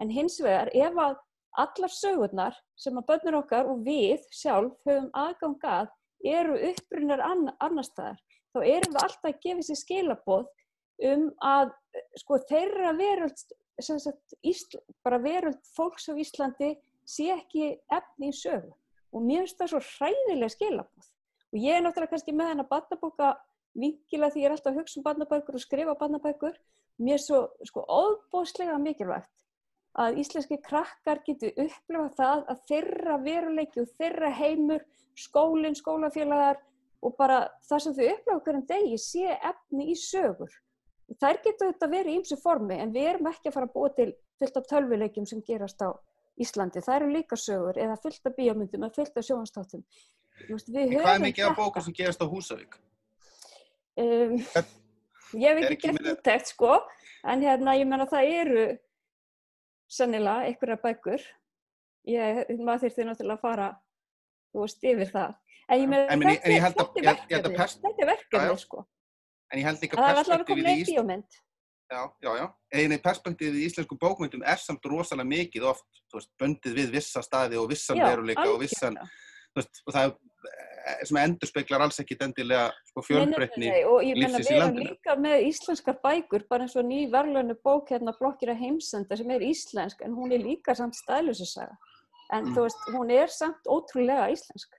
En hins vegar ef að allar sögurnar sem að börnur okkar og við sjálf höfum aðgangað eru upprunnar ann annar staðar. Þá erum við alltaf að gefa sér skilaboð um að sko þeirra veröld, sagt, Ísl, bara veröld fólks á Íslandi sé ekki efni í sögu. Og mér finnst það svo hræðilega skilaboð. Og ég er náttúrulega kannski með hennar barnabóka vingila því ég er alltaf að hugsa um barnabækur og skrifa barnabækur. Mér er svo sko óbóðslega mikilvægt að íslenski krakkar getur upplifað það að þeirra veruleiki og þeirra heimur, skólinn, skólafélagar og bara það sem þau upplifa en degi sé efni í sögur. Þær getur þetta verið í ymsu formi en við erum ekki að fara að búa til fullt af tölvuleikjum sem gerast á Íslandi. Það eru líka sögur eða fullt af bíómyndum eða fullt af sjónastáttum. Hvað er mikið af bókar sem gerast á Húsavík? Um, ég hef ekki gert úttækt sko, en hérna ég menna það eru sannilega einhverja bækur. Ég, maður þurfti náttúrulega að fara, þú veist, yfir það. En ég meina, En, en, þetta, en ég held að, þetta er verkefni, pers, þetta er verkefni Já, já. sko. en ég held alltaf að perspektífið í með Ís- bíómynd. Já, já, já. Einu perspektífið í íslensku bókmyndum er samt rosalega mikið oft, þú veist, böndið við vissa staði og vissan veruleika og vissan, þú veist, og það er, sem endur speklar alls ekki endilega sko, fjölbreytni. lífsins í við erum landinu. líka með íslenskar bækur, bara eins og ný verðlönu bók hérna blokkir að heimsenda sem er íslensk en hún er líka samt stælusisaga. En Mm. þú veist, hún er samt ótrúlega íslensk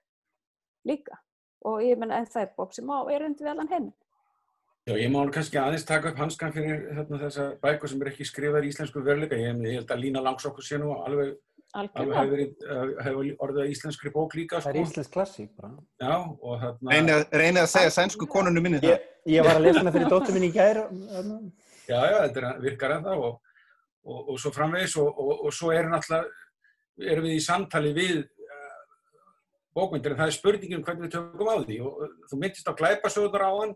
líka. Og ég menna en það er bók sem á erundi við allan heim. Já, ég má kannski aðeins taka upp hanskan fyrir hérna, þessa bækur sem er ekki skrifaðar í íslensku veruleika. Ég, ég held að Lína Langsokkur sé nú alveg, Algjörlega. hefur verið, uh, hefur orðið að íslenskri bók líka. Það er Sko. íslensk klassík bara. Já, og þarna... Reynið að, reynið að segja sænsku konunum minni það. Ég, ég var að lesa hana fyrir dóttur minni í gær. þarna. Já, já, þetta er, virkar ennþá og, og, og svo framvegis og, og, og svo er náttúrulega, erum við í samtali við uh, bókmyndir en það er spurningin um hvernig við tökum á því og, og þú myndist á glæpasögurnar á hann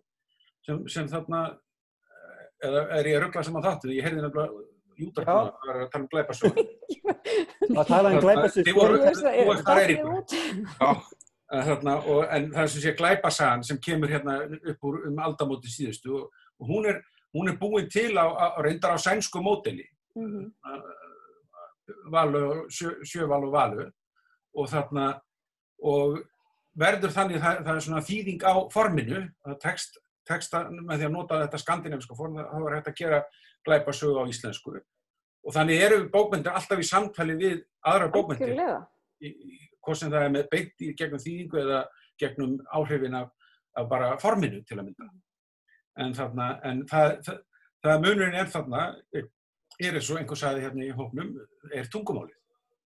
sem, sem þarna, eh, eða er ég að ruggla saman þáttu, ég heyrði nefnilega jútarpuna að vera að tala um glæpasögur. Það talaði um glæpasögur. Það, ég út. Að og, en það er sem sé glæpasagan sem kemur hérna upp úr um aldamóti síðustu og, hún, er, hún er búin til á, á, á sænsku Mhm. valu, sjö, sjöval og valu og þarna og verður þannig það, það er svona þýðing á forminu að text, texta með því að nota þetta skandinaviska form þá er hægt að gera glæpasögu á íslensku og þannig eru bókmyndir alltaf í samtali við aðra bókmyndir hvort sem það er með beint í gegnum þýðingu eða gegnum áhrifin af, af bara forminu til að mynda. En, þarna, en það, það, það munurinn er þarna, er, eins og einhver sagði hérna í hóknum, er tungumálið.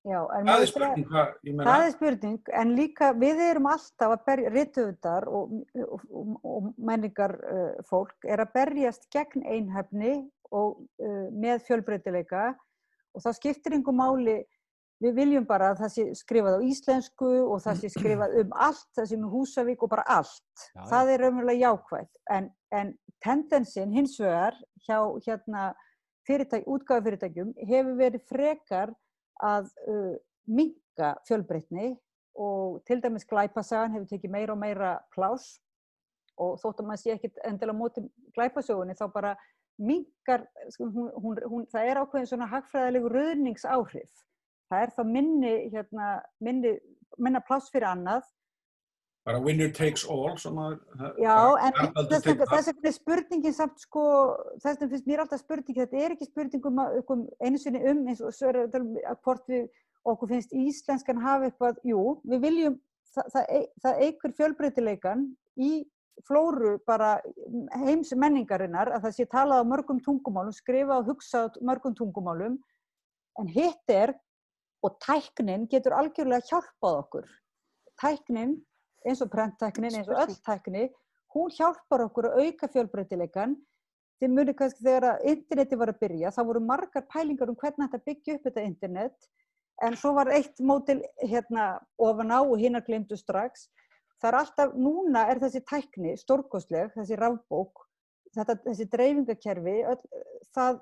Já, Það er spurning meina, Það er spurning, en líka við erum alltaf að berja, rituðar og, og, og, menningar uh, fólk er að berjast gegn einhefni og uh, með fjölbreytileika og það skiptir einhver máli, við viljum bara að það sé skrifað á íslensku og það sé skrifað um allt, það sé með Húsavík og bara allt. Já. Það er raunverulega jákvægt, en, en tendensin hins vegar hjá hérna, fyrirtæk, útgáðufyrirtækjum hefur verið frekar að uh, minka fjölbreytni og til dæmis glæpasagan hefur tekið meira og meira plás og þótt að maður sé ekkit endilega móti glæpasögunni þá bara minkar, sko, hún, hún, hún, það er ákveðin svona hagfræðilegu röðningsáhrif. Það er þá minni, hérna, minni, minna pláss fyrir annað bara winner takes all, að, Já, en þess vegna er spurningin samt sko, þess vegna finnst mér alltaf spurning, þetta er ekki spurning um, að- um einu sinni um eins og þetta um að hvort við okkur finnst íslenskan hafa eitthvað, jú, við viljum, það, það, það eigur fjölbreytileikan í flóru bara heims menningarinnar að það sé talað á mörgum tungumálum, skrifa og hugsa á mörgum tungumálum, en hitt er, og tæknin getur algjörlega hjálpað okkur. Tæknin eins og prenttæknin, eins og öll tækni, hún hjálpar okkur að auka fjölbreytileikan. Þið munið kannski þegar að interneti var að byrja, þá voru margar pælingar um hvernig þetta byggja upp þetta internet, en svo var eitt mótil hérna ofan á og hinnar glemdu strax. Það er alltaf, núna er þessi tækni stórkostleg, þessi rafbók, þetta, þessi dreifingakerfi, það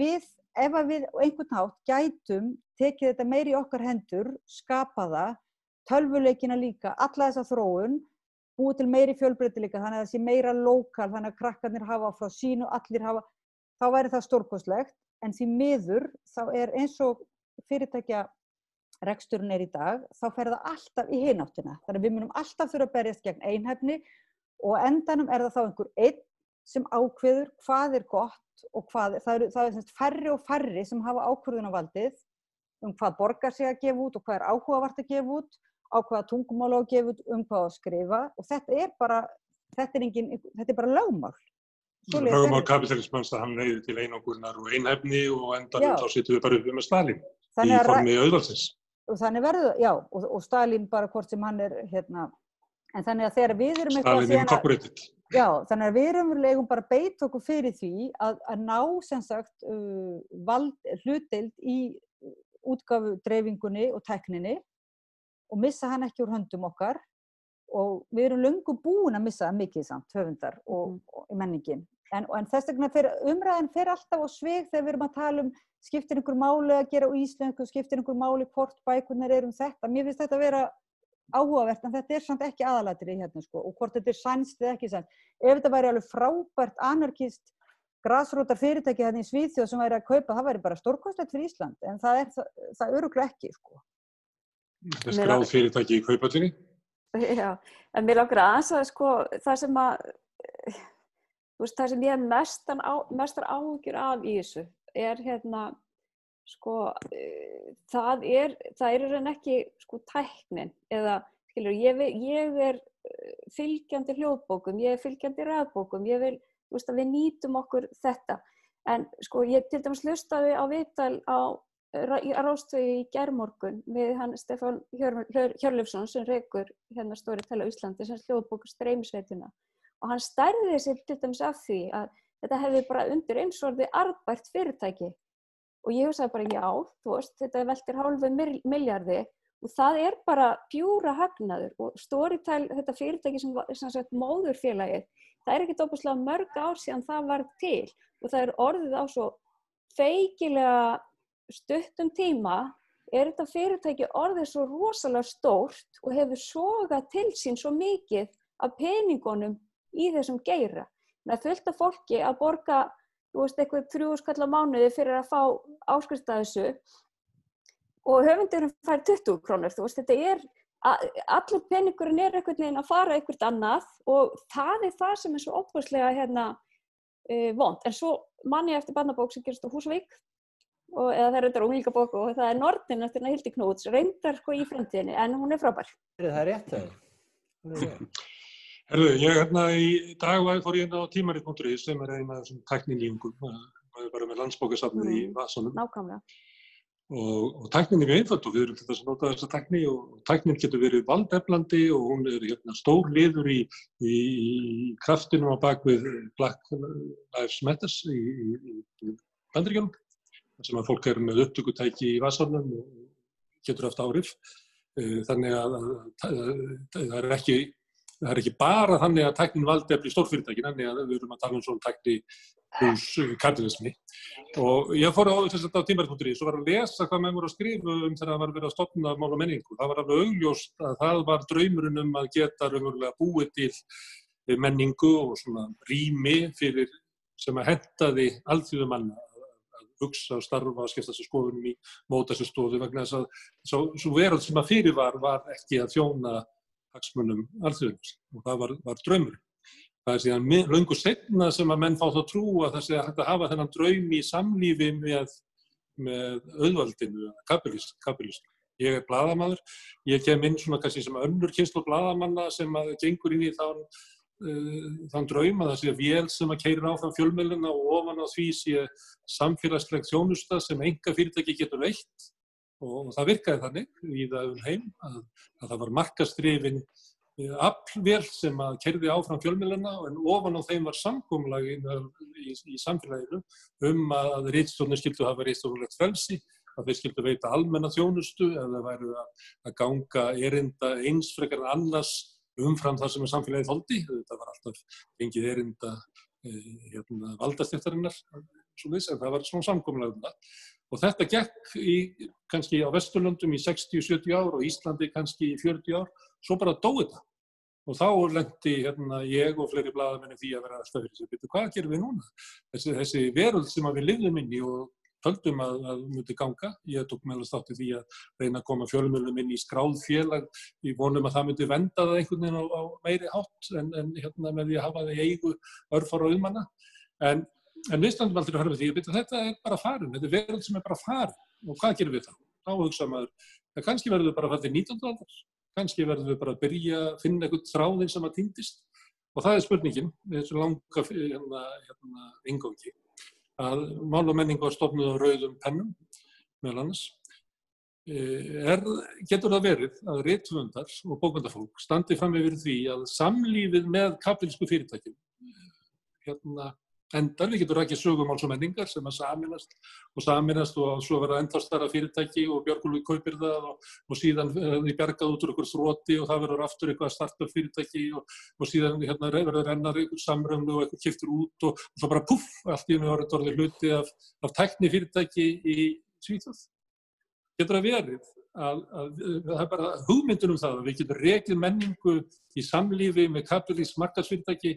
við, ef að við einhvern hátt gætum tekið þetta meiri í okkar hendur, skapa það, tölvuleikina líka, alla þessa þróun, búið til meiri fjölbreytileika, þannig að það sé meira lokal, þannig að krakkarnir hafa frá sínu, allir hafa, þá væri það stórkostlegt, en því miður þá er eins og fyrirtækja reksturinn er í dag, þá fer það alltaf í hináttina. Þannig að við munum alltaf þurfa að berjast gegn einhæfni og endanum er það þá einhver einn sem ákveður hvað er gott og hvað, það eru, það eru færri og færri sem hafa ákveðunavaldið um hvað borgar sig að gefa út og hvað er áhugavart að gefa út, á hvaða tungumála að gefa út, um hvað að skrifa og þetta er bara, þetta er, engin, þetta er bara lögmál. Þetta. kapitalismans að hann leiði til einangunar og einhefni og endan Já. þá sittum við bara uppi með Stalin í Þannig að, formi auðvalsins. Og þannig verður, já, og, og Stalin bara hvort sem hann er, hérna, en þannig að þegar við erum eitthvað Stalin síðan að- incorporated. Já, þannig að við erum legum bara beit okkur fyrir því að, að ná sem sagt uh, vald, hlutild í útgafu dreifingunni og tekninni og missa hann ekki úr höndum okkar og við erum löngu búin að missa það mikið samt, höfundar og, og menningin. En, en þess vegna fer, umræðan fer alltaf á svig þegar við erum að tala um skiptir einhver máli að gera íslensku, skiptir einhver máli hvort bækunar er um þetta. Mér finnst þetta að vera áhugavert en þetta er samt ekki aðalatri hérna sko og hvort þetta er sænst eða ekki sænst. Ef þetta væri alveg frábært anarkist grasrótar fyrirtæki hérna í Svíþjóð sem væri að kaupa, það væri bara stórkostlegt fyrir Ísland en það er það, það öruglega ekki sko. Þetta er skráð fyrirtæki í kaupallinni. Já, en mér langar aðeins að sko það sem að þú veist, það sem ég hef mestan á, mestar áhugjur af í þessu er hérna sko eh, það er það er í raun ekki sko tæknin eða skilur ég, ég er eh, fylgjandi hljóðbókum, ég er fylgjandi rafbókum, ég vil þú veist að við nýtum okkur þetta. En sko ég til dæmis hlustaði á viðtal á Rástögi í gerðmorgun við hann Stefán Hjör, Hjör, Hjörlefsson sem reykur hérna stóri tala Íslandi sem hljóðbókur streymisveitina og hann stærði sig til dæmis af því að þetta hefði bara undir eins og orðið arðbært fyrirtæki. Og ég hugsaði bara já, veist, þetta veltir hálfu miljardi og það er bara pjúra hagnaður. Og Storytel, þetta fyrirtæki sem, sem sagt móðurfélagið, það er ekkert óbúslega mörg ár síðan það var til. Og það er orðið á svo feikilega stuttum tíma er þetta fyrirtæki orðið svo rosalega stórt og hefur sogað til sín svo mikið af peningunum í þessum geira. Það er fullt af fólki að borga, þú veist, eitthvað þrjú skall á mánuði fyrir að fá áskrift að þessu og höfundurum fær 20 krónur, þú veist, þetta er, allur peningurinn er einhvern veginn að fara eitthvað annað og það er það sem er svo óbúslega hérna uh, vond. En svo man ég eftir barnabók sem gerist á Húsvík og, eða það er reyndar unglingabók og það er Nordin eftir hana Hildi Knúts, reyndar sko í framtíðinni en hún er frábær. Það er rétt það. Er. Herðu, ég hérna í dag fór ég inn á tímarit.is sem er eina af þessum tæknilífungum. Það er bara með landsbókasafnið í Mm. vasanum. Nákvæmlega. Og, og tæknin er mjög einföld og við erum til þess að nota þessa tækni og tæknin getur verið valdeflandi og hún er hérna, stór liður í, í, í kraftinum á bakvið Black Lives Matters í, í, í bandaríkjunum sem að fólk er með upptökutæki í vasanum og getur haft áhrif. Eh, Þannig að það er ekki það er ekki bara þannig að tæknin valdefli stórfyrirtækin, að við erum að tala um svona tækni hús kapitalismi og ég fór á þess að á tímariðpunkturi og var að lesa hvað menn voru að skrifa um þegar það var verið að stopna mál og menningu. Það var alveg augljóst að það var draumurinn um að geta raunverulega búið til menningu og svona rými fyrir sem að hentaði alþjóðum manna hugsa og starfa og skipta þessu skoðunum í móta þessu stóðu vegna þess að svo, svo veröld sem að fyrir var var ekki að þjóna hagsmunum alþjóðums og það var, var draumur. Það er síðan löngu setna sem að menn fá þá trú að það sé hægt að hafa þennan draum í samlífi með, með auðvaldinu, kapilist, kapilist. Ég er bladamadur, ég kem inn svona kannski sem önnur kynslu bladamanna sem að gengur inn í þann, uh, þann draum að það sé vél sem að keirir áfram fjölmjöluna og ofan á því sé samfélagslegt þjónusta sem enga fyrirtæki getur veitt og það virkaði þannig í það um heim að, að það var markastrifin aflvél sem að kerði áfram fjölmjöluna en ofan á þeim var samgómlag í, í, samfélaginu um að rítstofnir skildu hafa rítstofnulegt frelsi, að þeir skildu veita almenna þjónustu eða væru að, að ganga erinda eins frekar en annars umfram það sem er samfélagið þóldi. Þetta var alltaf gengið erinda eh, hérna, valdastiftarinnar, en það var svona samgómlag um það. Og þetta gekk í, kannski á Vesturlundum í 60-70 ár og Íslandi kannski í 40 ár, svo bara dói þetta. Og þá lendi hérna, ég og fleiri blaðamenni því að vera alltaf fyrir sig, betur hvað gerum við núna? Þessi, þessi veröld sem við lifðum inn í og höldum að, að myndi ganga. Ég tók meðlast átti því að reyna að koma fjölumölum inn í skráð félag í vonum að það myndi venda það einhvern veginn á, á meiri hátt en, en hérna með því að hafa það í eigu örfara og umanna. En, en við standum aldrei að höfum því að þetta er bara farin, þetta er verðan sem er bara farin og hvað gerum við þá? Þá hugsa maður, það kannski verður við bara að fara til 19. aldar, kannski verður við bara að byrja að finna eitthvað þráðin sem að týndist og það er spurningin, þessu langa hérna, hérna, ingangi að mál og menning var stofnuð á rauðum pennum, meðal annars. Er, getur það verið að réttvöndar og bókvöndafólk standi fram yfir því að samlífið með kaplísku fyrirtækjum hérna, endar, við getum rækið sögumáls og menningar sem að saminast og saminast og svo verða endastara fyrirtæki og Björgulvi kaupir það og, og síðan því bergað út úr ykkur þrótti og það verður aftur eitthvað startup fyrirtæki og, og síðan hérna, verður ykkur samröfnu og eitthvað kiptur út og, og svo bara puff, allt í unni orðið orðið hluti af, af tækni fyrirtæki í Svíþjóð. Getur það verið að, að, að það er bara hugmyndunum það að við getum reglið menningu í samlífi með kapitalísk markasfyrirtæki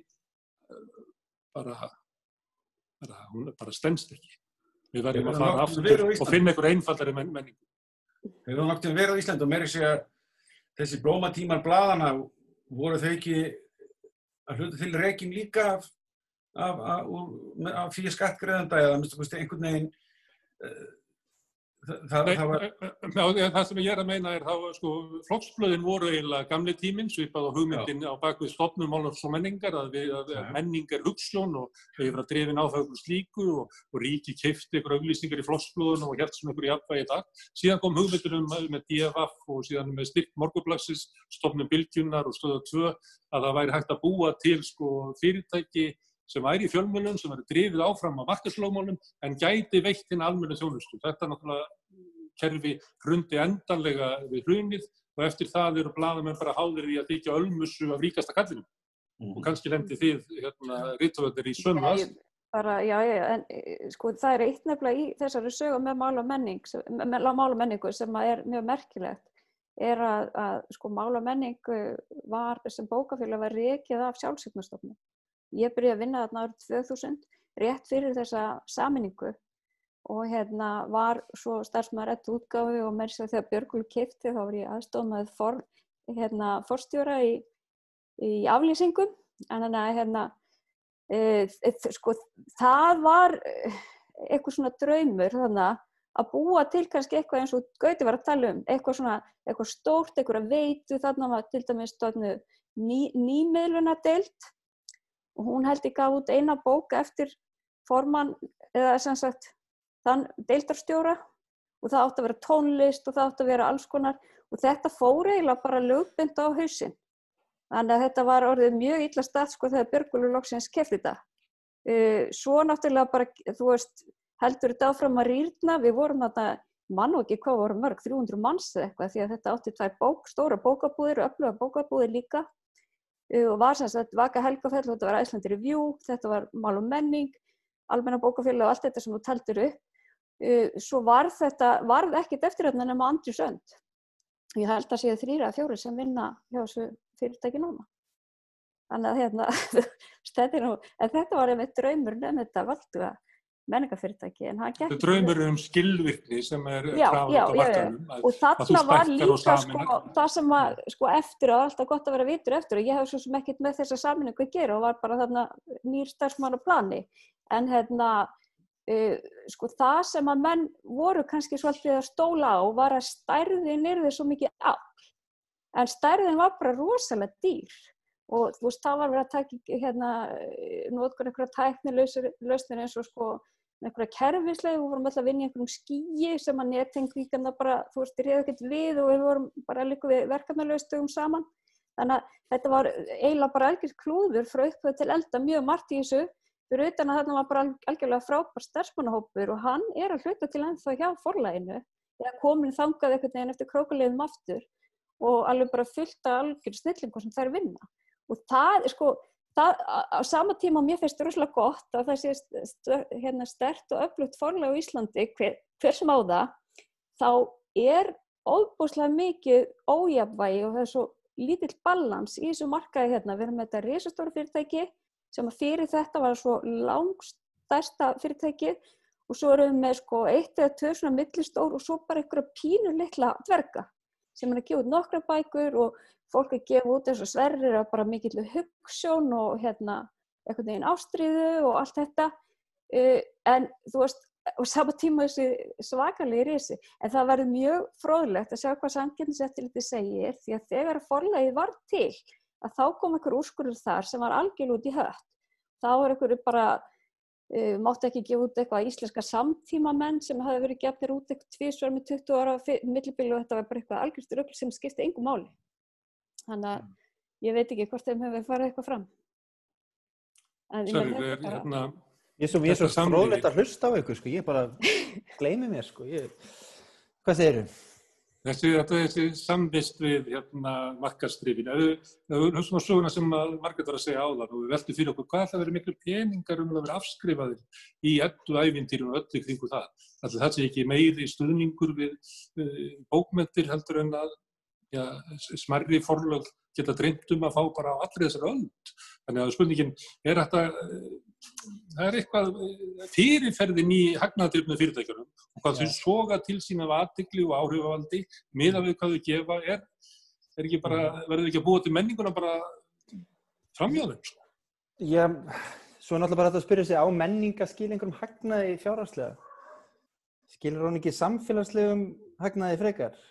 bara bara, hún bara stendst ekki. Við verðum að fara aftur og finna einhver einfaldari men menningu. Við höfum náttúrulega verið á Ísland og meiri segja þessi blómatímar bladana voru þau ekki að hluta til reygin líka af, af, af, af fyrir skattgreðanda eða einhvern veginn uh, Það, Nei, það, var... það sem ég er að meina er að sko, flokksblöðin voru eiginlega gamli tíminn svipað á hugmyndin Já. á bakvið stopnum málars og menningar að, við, að menning er hugslón og við erum að drefin á það okkur slíku og, og ríki kefti ykkur auglýsingar í flokksblöðun og helt sem ykkur í afvægi dag. Síðan kom hugmyndinum með DFF og síðan með styrkt morgublaxis, stopnum bylgjunar og stöða 2 að það væri hægt að búa til sko, fyrirtæki sem væri í fjölmjölun, sem væri drifið áfram á markaslógmálum en gæti veitt hinn almenna þjónustu. Þetta er náttúrulega kerfi hrundi endanlega við hrunið og eftir það eru bladamenn bara háðir í að þykja ölmusu af ríkasta kallinu. Mm. Og kannski lendi þið hérna rítvöldir í sömu aðst. Bara, já, já, en sko það er eitt nefnilega í þessari sögu með mála menning, menningu sem er mjög merkilegt, er að, að sko mála menningu var, sem bókafélag var reikið af sjálfsýknastofnum. Ég byrjaði að vinna þarna árið 2000, rétt fyrir þessa saminningu og hérna var svo starfsmaður rétt útgáfi og mér sér þegar Björgúl kipti þá var ég aðstofn með for, hérna, forstjóra í, í aflýsingum. En þannig að hérna, e, e, sko, það var eitthvað svona draumur þannig að búa til kannski eitthvað eins og Gauti var að tala um, eitthvað svona eitthvað stórt, eitthvað veitu. Þarna var til dæmis ný, nýmiðluna deilt og hún held ég gaf út eina bók eftir formann eða sem sagt þann deildarstjóra og það átti að vera tónlist og það átti að vera alls konar og þetta fór eiginlega bara lögbind á hausin. Þannig að þetta var orðið mjög illa stað sko þegar Björgvöldur loksins kefti þetta. Uh, svo náttúrulega bara, þú veist, heldur þetta áfram að rýrna, við vorum þarna, mann og ekki hvað voru mörg, 300 manns eða eitthvað því að þetta átti tvær bók, stóra bókabúðir og öfluga bókabúðir líka og var sem sagt Vaka Helgafell, þetta var Æslandi Review, þetta var Mál og menning, Almenna bókafélag og allt þetta sem þú taldir upp. Svo var þetta, varð ekkit eftiröfna nema Andri Sönd. Ég held að séu þrýra að fjóri sem vinna hjá þessu fyrirtæki núna. Þannig að hérna, *laughs* þetta, var einmitt draumur nefn þetta valduga menningafyrirtæki en það gekk draumur um skilvirkni sem er krafið á markanum og þarna var líka sko, það sem var sko, eftir og alltaf gott að vera vitur eftir og ég hef svo sem ekkert með þessa saminningu að gera og var bara þarna nýr starfsmann á plani. En hérna uh, sko það sem að menn voru kannski svolítið að stóla á var að stærðin er þið svo mikið á en stærðin var bara rosalega dýr. Og þú veist það var verið að taka hérna notkur einhverja tæknilausnir eins og sko einhverja kerfislega, við vorum alltaf að vinna í einhverjum skíi sem að netengvíkana bara, þú veist, reyði ekkert við og við vorum bara líka við verkefnulegstugum saman. Þannig að þetta var eiginlega bara algjörð klúður frá uppvöð til elda mjög margt í þessu, fyrir utan að þarna var bara algjörlega frábær starfsmannahópur og hann er að hluta til ennþá hjá forlæginu, eða komin þangað einhvern veginn eftir krókulegum aftur og alveg bara fullt af algjörð snillingum sem þær vinna. Og það er sko, það, á sama tíma og mér finnst það rosalega gott að það sé st hérna, stert og öflugt forlega á Íslandi hver, hver sem á það þá er óbúslega mikið ójafvægi og það er svo lítill balans í þessu markaði hérna. Við erum með þetta risastóru fyrirtæki sem að fyrir þetta var svo langstærsta fyrirtæki og svo erum við með sko eitt eða tvö svona millistór og svo bara einhverja pínu litla dverga sem er að gefa út nokkra bækur og fólk að gefa út eins og sverrir að bara mikill hugssjón og hérna einhvern veginn ástriðu og allt þetta. Uh, en þú veist og sama tíma þessi svakalegi risi en það verður mjög fróðlegt að sjá hvað samkynnseftiliti segir því að þegar forlegið var til að þá kom einhver úrskurður þar sem var algjörl út í hött. Þá er einhverju bara uh, mátti ekki gefa út eitthvað íslenska samtímamenn sem hafi verið gefnir út eitthvað tvísvar með 20 ára millibili og þetta var bara eitthvað algjörstu röggl sem skipti engum máli þannig að ég veit ekki hvort þeim hefur farið eitthvað fram Sörri, ég er hérna Ég er svo, svo fróðlegt að hlusta á ykkur, sko. ég bara gleymi mér. Sko. Ég... Hvað segir þau? Þessi, þessi samvist við hérna, markastrifin, það er svona svona sem margir var að segja áðan og við veltum fyrir okkur hvað það verið miklu peningar um að vera afskrifaðir í öllu ævintýrun og öllu kringu það. Að það sé ekki meiri stuðningur við uh, bókmyndir heldur en að ja, smarri forlög geta dreymt um að fá bara á allri þessar önd. Þannig að spurningin er að það er eitthvað fyrirferðin í hagnaðdrifnu fyrirtækjunum og hvað þau soga til sín af aðtikli og áhrifavaldi miða við hvað þau gefa er, er ekki bara, verður ekki að búa til menninguna bara framjáðum? Sko? Já, svo er náttúrulega bara þetta að spyrja sig á menninga skil einhverjum hagnaði fjárhagslega. Skilur hún ekki samfélagslegum hagnaði frekar?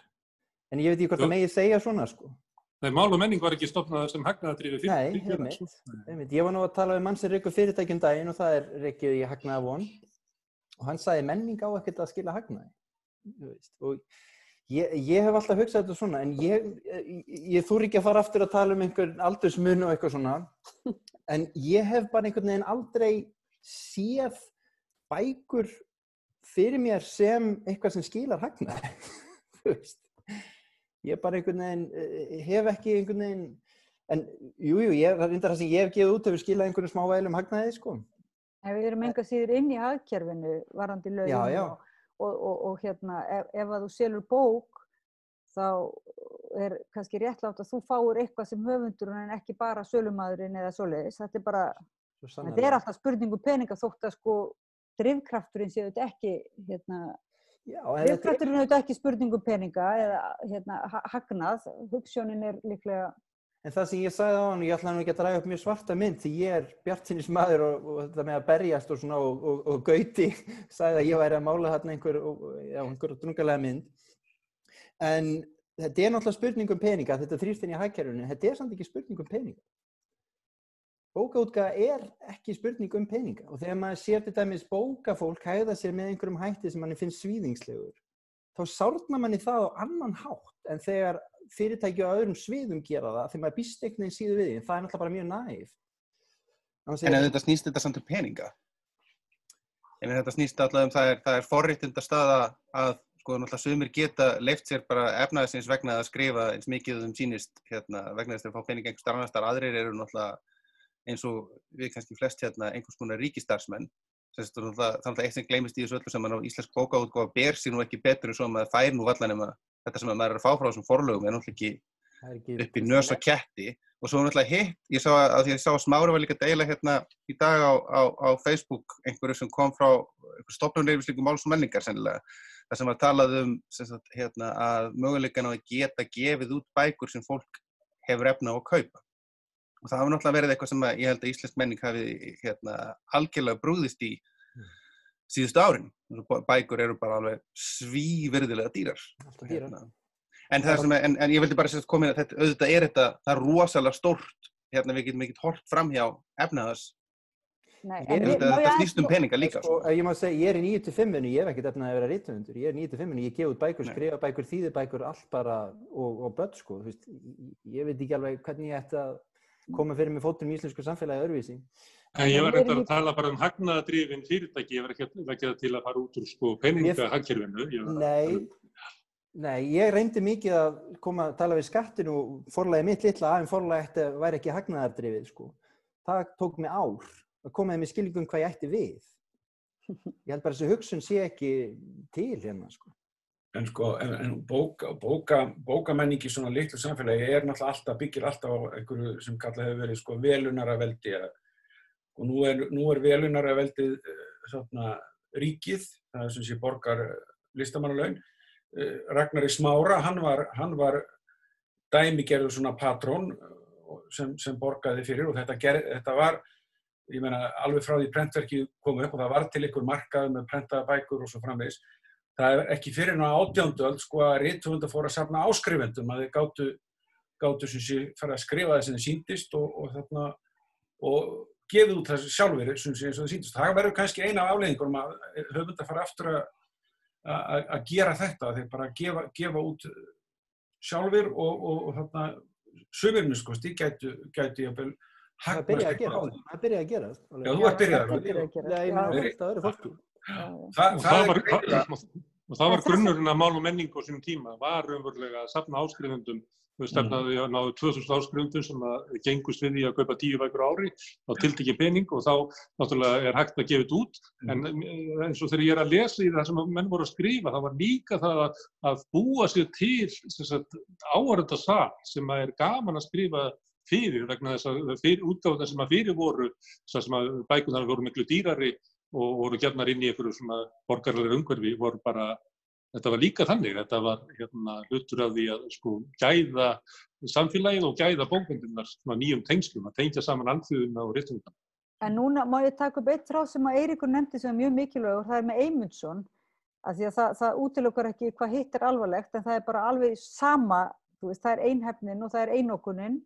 En ég veit ekki hvort það megið segja svona sko. Nei, mál og menning var ekki stopnað sem hagnaðadrýfi fyrir. Nei, heimitt, heimitt. Ég var nú að tala við mann sem reykur fyrirtækjum daginn og það er reykjuð í hagnaða von og hann sagði menning á ekkert að skila hagnaði. Og ég, ég hef alltaf hugsað þetta svona en ég, ég þúr ekki að fara aftur að tala um einhvern aldursmun og eitthvað svona en ég hef bara einhvern veginn aldrei séð bækur fyrir mér sem eitthvað sem skilar hagnaði. *laughs* Þú veist ég bara einhvern veginn eh, hef ekki einhvern veginn en jújú, jú, það er það sem ég hef gefið út hefur skilað einhvern smá vælum hagnaði sko. En við erum enga síður inn í hagkerfinu varandi lögum og, og, og, og hérna ef, ef að þú selur bók þá er kannski réttlátt að þú fáur eitthvað sem höfundur en ekki bara sölumadurinn eða svoleiðis. Þetta er bara, þetta er alltaf spurningu um peninga þótt að sko drivkrafturinn séu þetta ekki hérna Viðkvættur er auðvitað ekki spurningum peninga eða hérna, hagnað, hugssjónin er líklega... En það sem ég sagði á hann, ég ætla nú ekki að draga upp mjög svarta mynd því ég er bjartinis maður og, og þetta með að berjast og svona og, og, gauti *laughs* sagði að ég væri að mála hérna einhver, já, einhver drungalega mynd. En þetta er náttúrulega spurningum peninga, þetta þrýst inn í hækjærunni, þetta er samt ekki spurningum peninga bókaútgaða er ekki spurning um peninga. Og þegar maður sér til dæmis bókafólk hægða sér með einhverjum hætti sem manni finnst svíðingslegur þá sárna manni það á annan hátt en þegar fyrirtæki á öðrum sviðum gera það þegar maður býst einhvern veginn síðu við því það er náttúrulega bara mjög næf En ef þetta snýst þetta samt um peninga? En þetta snýst alltaf um það er, er forriðtunda staða að sko náttúrulega sumir geta leift sér bara efnaðisins vegna að skrifa eins mikið um sínist hérna, vegna þess að það fá peninga einhver starfnastar aðrir eru náttúrulega eins og við kannski flest hérna einhvers konar ríkistarsmenn þannig að það er eitt sem gleymist í þessu öllu sem að íslensk bókaútgóða ber sér nú ekki betur en svo að það fær nú allan um að þetta sem að maður er að fá frá þessum forlögum er náttúrulega ekki upp í nös og ketti. Og svo náttúrulega hitt, ég sá að því að ég sá að Smári var líka deila hérna í dag á, á, á Facebook einhverju sem kom frá stopnumleifisleikum máls og menningar sennilega það sem var talað um sagt, hérna, að möguleikan á að geta gefið út bækur sem fólk hefur efna á að kaupa og það hafa náttúrulega verið eitthvað sem ég held að íslensk menning hafi hérna, algjörlega brúðist í mm. síðustu árin. Bækur eru bara alveg svíverðilega dýrar. Hérna. en, er, en, en ég vildi bara sérst koma inn að þetta auðvitað er þetta, það er rosalega stórt hérna við getum ekkert hort fram hjá efnaðas þetta snýst um peninga líka sko, ég má segja, ég er í 9-5 ég hef ekkert efnað að vera rítumundur ég er í 9-5, ég gef út bækur, skrifa bækur þýðir bækur allt bara og, og börn sko, ég veit ekki alveg hvernig ég ætti að koma fyrir með fótum í íslensku samfélagi öðruvísi. En ég var reyndar að tala bara um hagnaðadrifin fyrirtæki, ég var ekki að til að fara út úr sko peningahagkerfinu. Nei, nei, ég reyndi mikið að koma að tala við skattinu og forlæði mitt litla aðeins forlæði eftir að væri ekki hagnaðardrifið sko. Það tók mig ár að komaði með skilgum hvað ég ætti við. Ég held bara að þessu hugsun sé ekki til hérna sko. En sko, en, en bóka, bóka, bókamenningi svona litlu samfélagi er náttúrulega alltaf, byggir alltaf á einhverju sem kallað hefur verið sko velunaraveldi og nú er, er velunaraveldið eh, svona ríkið, það er sem sé borgar listamannalaun. Eh, Ragnar í Smára, hann var, hann var dæmigerður svona patrón eh, sem, sem borgaði fyrir og þetta, ger, þetta var, ég meina, alveg frá því prentverki kom upp og það var til ykkur markað með prentaða bækur og svo framvegis. Það er ekki fyrir ná átjánduöld sko að rítuvönda fór að safna áskrifendum að þeir gáttu, gáttu sem sé fara að skrifa það sem þeir síndist og, og þarna og gefið út þessu sjálfur sem sé eins og þeir síndist. Það verður kannski eina af afleggingunum að höfunda fara aftur að að að gera þetta, þeir bara gefa, gefa út sjálfur og, og, og þarna sömurinn sko, stík gætu, gætu jafnvel Það byrjaði að gera, það byrjaði að gera. Já, þú ert byrjaði að gera. Það Það, Og það var, og það var grunnurinn að mál og menning á sínum tíma, var umverulega að safna áskrifendum. Þau stefnaði að náðu 2000 áskrifendum sem að gengust við því að kaupa 10 bækur á ári, þá tildi ekki pening og þá náttúrulega er hægt að gefa þetta út. En eh, eins og þegar ég er að lesa í það sem menn voru að skrifa, það var líka það að, að búa sér til áhörða sal sem að er gaman að skrifa fyrir vegna þess að fyrir, útgáðuna sem að fyrir voru, sem að bækunar voru miklu dýrari og voru gernar inn í einhverju svona borgarlega umhverfi voru bara, þetta var líka þannig, þetta var hérna hlutur af því að sko gæða samfélagið og gæða bókmyndirnar svona nýjum tengslum, að tengja saman alþjóðuna og réttumundana. En núna má ég taka upp eitt ráð sem að Eiríkur nefndi sem er mjög mikilvæg og það er með Eymundsson af því að það, það útilokkar ekki hvað hitt er alvarlegt en það er bara alveg sama, þú veist, það er einhefnin og það er einokunin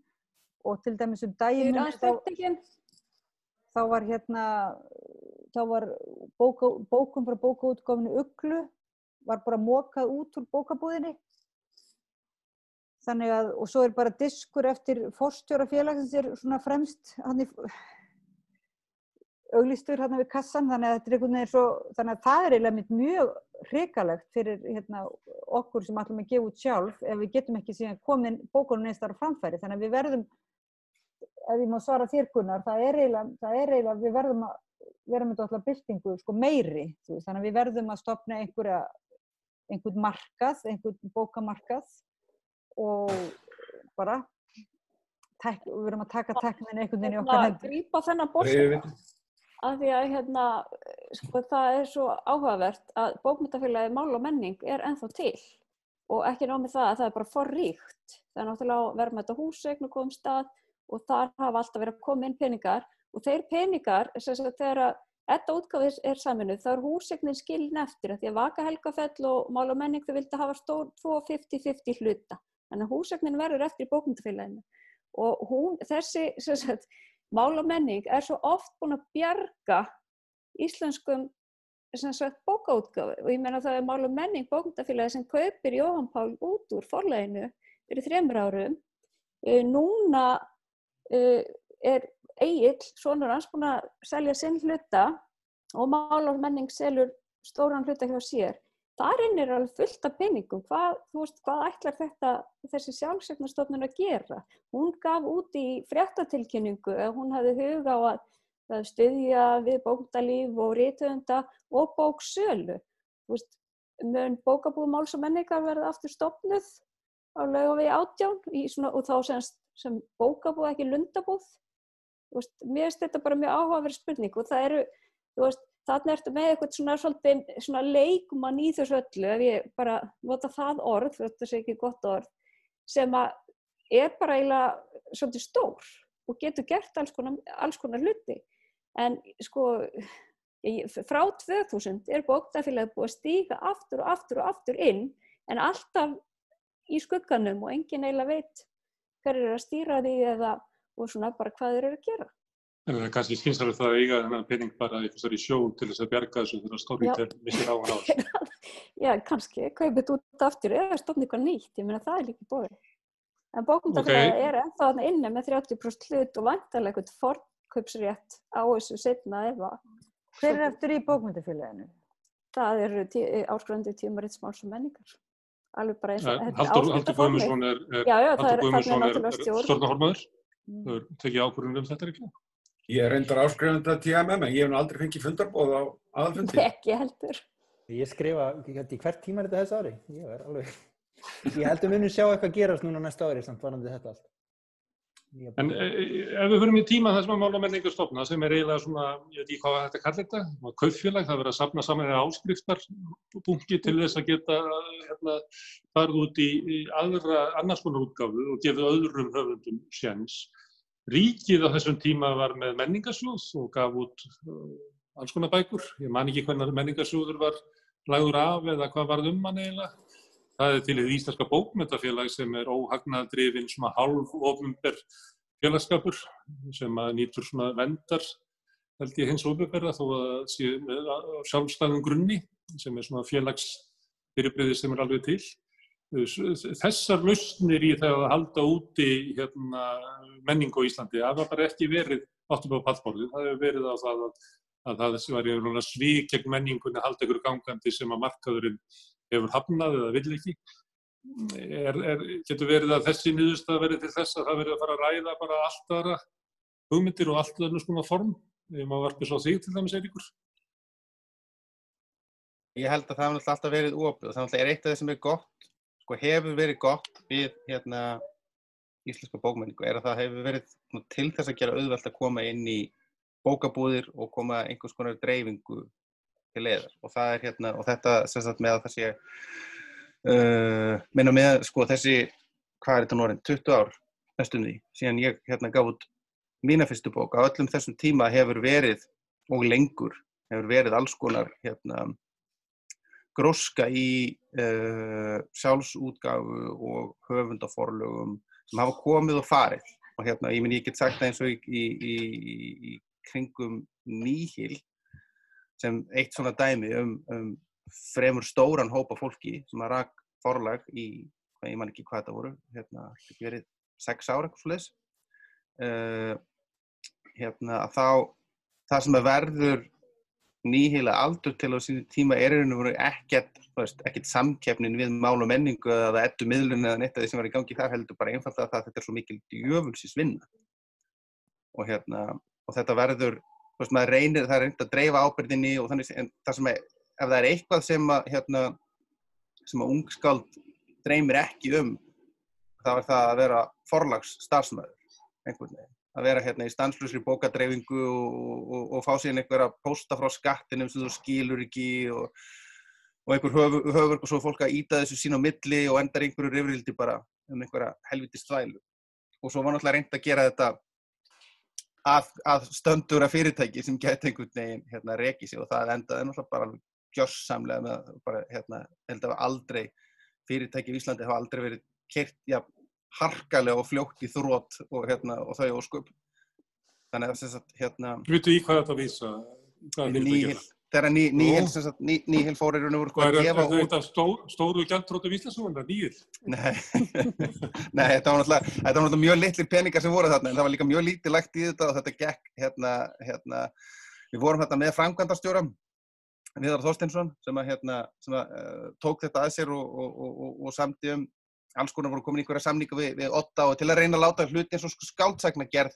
og til dæmis um teknikinn. þá var hérna, þá var bóka, bókum frá bókaútgáfinu Uglu var bara mokað út úr bókabúðinni. Þannig að, og svo er bara diskur eftir forstjóra félagsins er svona fremst hann í auglýstur hérna við kassan þannig að þetta er einhvern veginn svo þannig að það er eiginlega mjög hrikalegt fyrir hérna, okkur sem ætlum að gefa út sjálf ef við getum ekki síðan komin bókunum neins þar á framfæri. Þannig að við verðum ef ég má svara þér Gunnar það er eiginlega við verðum að vera með alltaf byltingu sko meiri þú veist, þannig að við verðum að stopna einhverja einhvern markað, einhvern bókamarkað og bara tek, við verðum að taka teknin einhvern veginn í okkar Hérna, hendur grípa þennan bolta Reyfiviti. að því að hérna, sko, það er svo áhugavert að bókmyndafélagi mál og menning er ennþá til og ekki námið það að það er bara forríkt. Það er náttúrulega með þetta húsegn og komum stað og þar hafa alltaf verið að koma inn peningar og þeir peningar, sem sagt, þegar að þetta útgáfis er saminuð, þá er húsegnin skilin eftir að því að Vaka Helgafell og mál og menning þau vildi hafa stór 250-50 hluta. Þannig að húsegnin verður eftir í bókmyndafélaginu og hún, þessi, sagt, mál og menning er svo oft búin að bjarga íslenskum sagt bókaútgáfi og ég meina það er mál og menning bókmyndafélagi sem kaupir Jóhann Pál út úr forleginu fyrir þremur árum. Uh, núna uh, er Egil, svonur hans, búin að selja sinn hluta og mál og menning selur stóran hluta hjá sér. Þar inn er alveg fullt af peningum. Hvað, veist, hvað ætlar þetta, þessi sjálfsvegnastofnun að gera? Hún gaf út í fréttatilkynningu að hún hafði huga á að, að styðja við bókdalíf og rítuðunda og bóksölu. Veist, mun bókabúð máls og menningar verða aftur stopnuð á laugavegi átján í svona, og þá sem, sem bókabúð ekki lundabúð. Veist, mér finnst þetta bara mjög áhugaverð spurning og það eru, veist, þarna ertu með eitthvað svona, svolítið, svona leikumann í þessu öllu, ef ég bara nota það orð, þetta sé ekki gott orð, sem að er bara eiginlega svolítið stór og getur gert alls konar, alls konar hluti. En sko, frá 2000 er bóktafélagi búið að stíga aftur og aftur og aftur inn, en alltaf í skugganum og enginn eiginlega veit hver er að stýra því eða og svona bara hvað þeir eru að gera. En það er kannski skynsalega það að eiga þennan pening bara í þessari sjó til þess að bjarga þessu þegar Storytel missir á hann *laughs* á þessu. Já, kannski, kaupið þetta út aftur eða stofna eitthvað nýtt, ég meina það er líka bóði. En bókmyndafélagi Ok. er ennþá þarna inni með 30% hlut og vantarlega eitthvað forkaupsrétt á þessu setna ef að Hver er eftir í bókmyndafélaginu? það eru tí, áskrifandi tímarits máls og menningar. Alveg bara eins og þetta Haldur. Guðmundsson er, er, er, er Guðmundsson stjórn. stjórnarformaður. Mm. Tekið ákvörðun um þetta ekki. Ég er reyndar áskrifandi að TMM en ég hef nú aldrei fengið fundarbóð á aðalfundi. Ekki heldur. Ég skrifa, hvert tíma er þetta þessu ári? Ég er alveg, ég held að munum sjá eitthvað gerast núna næsta ári samt varandi þetta allt. En e, ef við fyrir í tíma þess að mála menningu stofna sem er eiginlega svona, ég veit ekki hvað þetta kallir þetta, kaupfélag, það verður að sapna saman eða áskrifstarbunki til þess að geta hérna, farið út í, í aðra annars konar útgáfu og gefið öðrum höfundum sjans. Ríkið á þessum tíma var með menningarsjóð og gaf út uh, alls konar bækur. Ég man ekki hvernig menningarsjóður var lagður af eða hvað varð um hann eiginlega. Það er til því Íslenska bókmyndafélag sem er óhagnadrifin svona halv ofunber félagskapur sem að nýtur svona vendar held ég hins ofunberða þó að sé sjálfstæðum grunni sem er svona félagsfyrirbriði sem er alveg til. Þessar lausnir í það að halda úti hérna, menning á Íslandi, það var bara ekki verið áttum á pallborðið, það hefur verið á það að, að það var svík gegn menningunni halda ykkur gangandi sem að markaðurinn hefur hafnað eða vill ekki. Er, er, getur verið að þessi nýðustaf verið til þess að það verið að fara að ræða bara allt aðra hugmyndir og allt aðra svona form ef maður varpið svo þig til dæmis Eiríkur? Ég held að það hefur alltaf verið óöfn og það er eitt af það sem er gott, sko hefur verið gott við hérna íslenska bókmenningu er að það hefur verið til þess að gera auðvelt að koma inn í bókabúðir og koma einhvers konar dreifingu til leiðar. Og hérna og þetta sem sagt með að það sé uh, minna með sko þessi hvað er þetta norðin, 20 ár næstum því, síðan ég hérna gaf út mína fyrstu bók, á öllum þessum tíma hefur verið og lengur hefur verið alls konar hérna gróska í uh, sjálfsútgafu og höfundaforlögum sem hafa komið og farið. Og hérna, ég minn ég get sagt það eins og í, í, í, í kringum nýhil sem eitt svona dæmi um, um fremur stóran hópa fólki sem að rak forlag í, ég man ekki hvað þetta voru, hérna, ekki verið sex ára eitthvað sluðis uh, hérna að þá það sem að verður nýhila aldur til á sínu tíma er einhvern veginn ekkert, ekkert samkeppnin við mál og menningu eða ettu miðlun eða neitt af því sem var í gangi þar heldur bara einfalda að þetta er svo mikil djöfulsins vinna og hérna og þetta verður veist, reynir, það er reynd að dreifa ábyrðinni og þannig, en það sem er, ef það er eitthvað sem að, hérna, sem að ungskáld dreymir ekki um, þá er það að vera forlags starfsmöður, einhvern veginn. Að vera hérna í stanslusri bókadreyfingu og, og, og fá síðan einhverja posta frá skattinum sem þú skilur ekki og, og einhver höfur, höfur og svo fólk að íta þessu sín á milli og endar einhverju rifrildi bara um einhverja helviti stvælu. Og svo var náttúrulega reynd að gera þetta að, að stöndur af fyrirtæki sem geta einhvern veginn hérna, rekið sig og það endaði náttúrulega bara gjörsamlega með bara, hérna, held að aldrei fyrirtæki í Íslandi hafa aldrei verið kert ja, harkalega og fljótt í þrótt og, hérna, og þau ósköp þannig að þess að hérna Vitu í hvað þetta vísa? Nýhil þegar Nýhil ný, ný, ný fórir og nú voru hvað að gefa út. Er þetta stór, stóru gæltrótu víslasúan, Nýhil? Nei, *laughs* þetta var náttúrulega mjög litlir peningar sem voru þarna en það var líka mjög lítið lagt í þetta og þetta gekk hérna, hérna við vorum hérna með framkvæmdarstjóra Viðar Þorstinsson sem, að, hérna, sem að, uh, tók þetta að sér og, og, og, og samti um alls konar voru komin einhverja samninga við, við Otta og til að reyna að láta hluti eins og skáldsækna gerð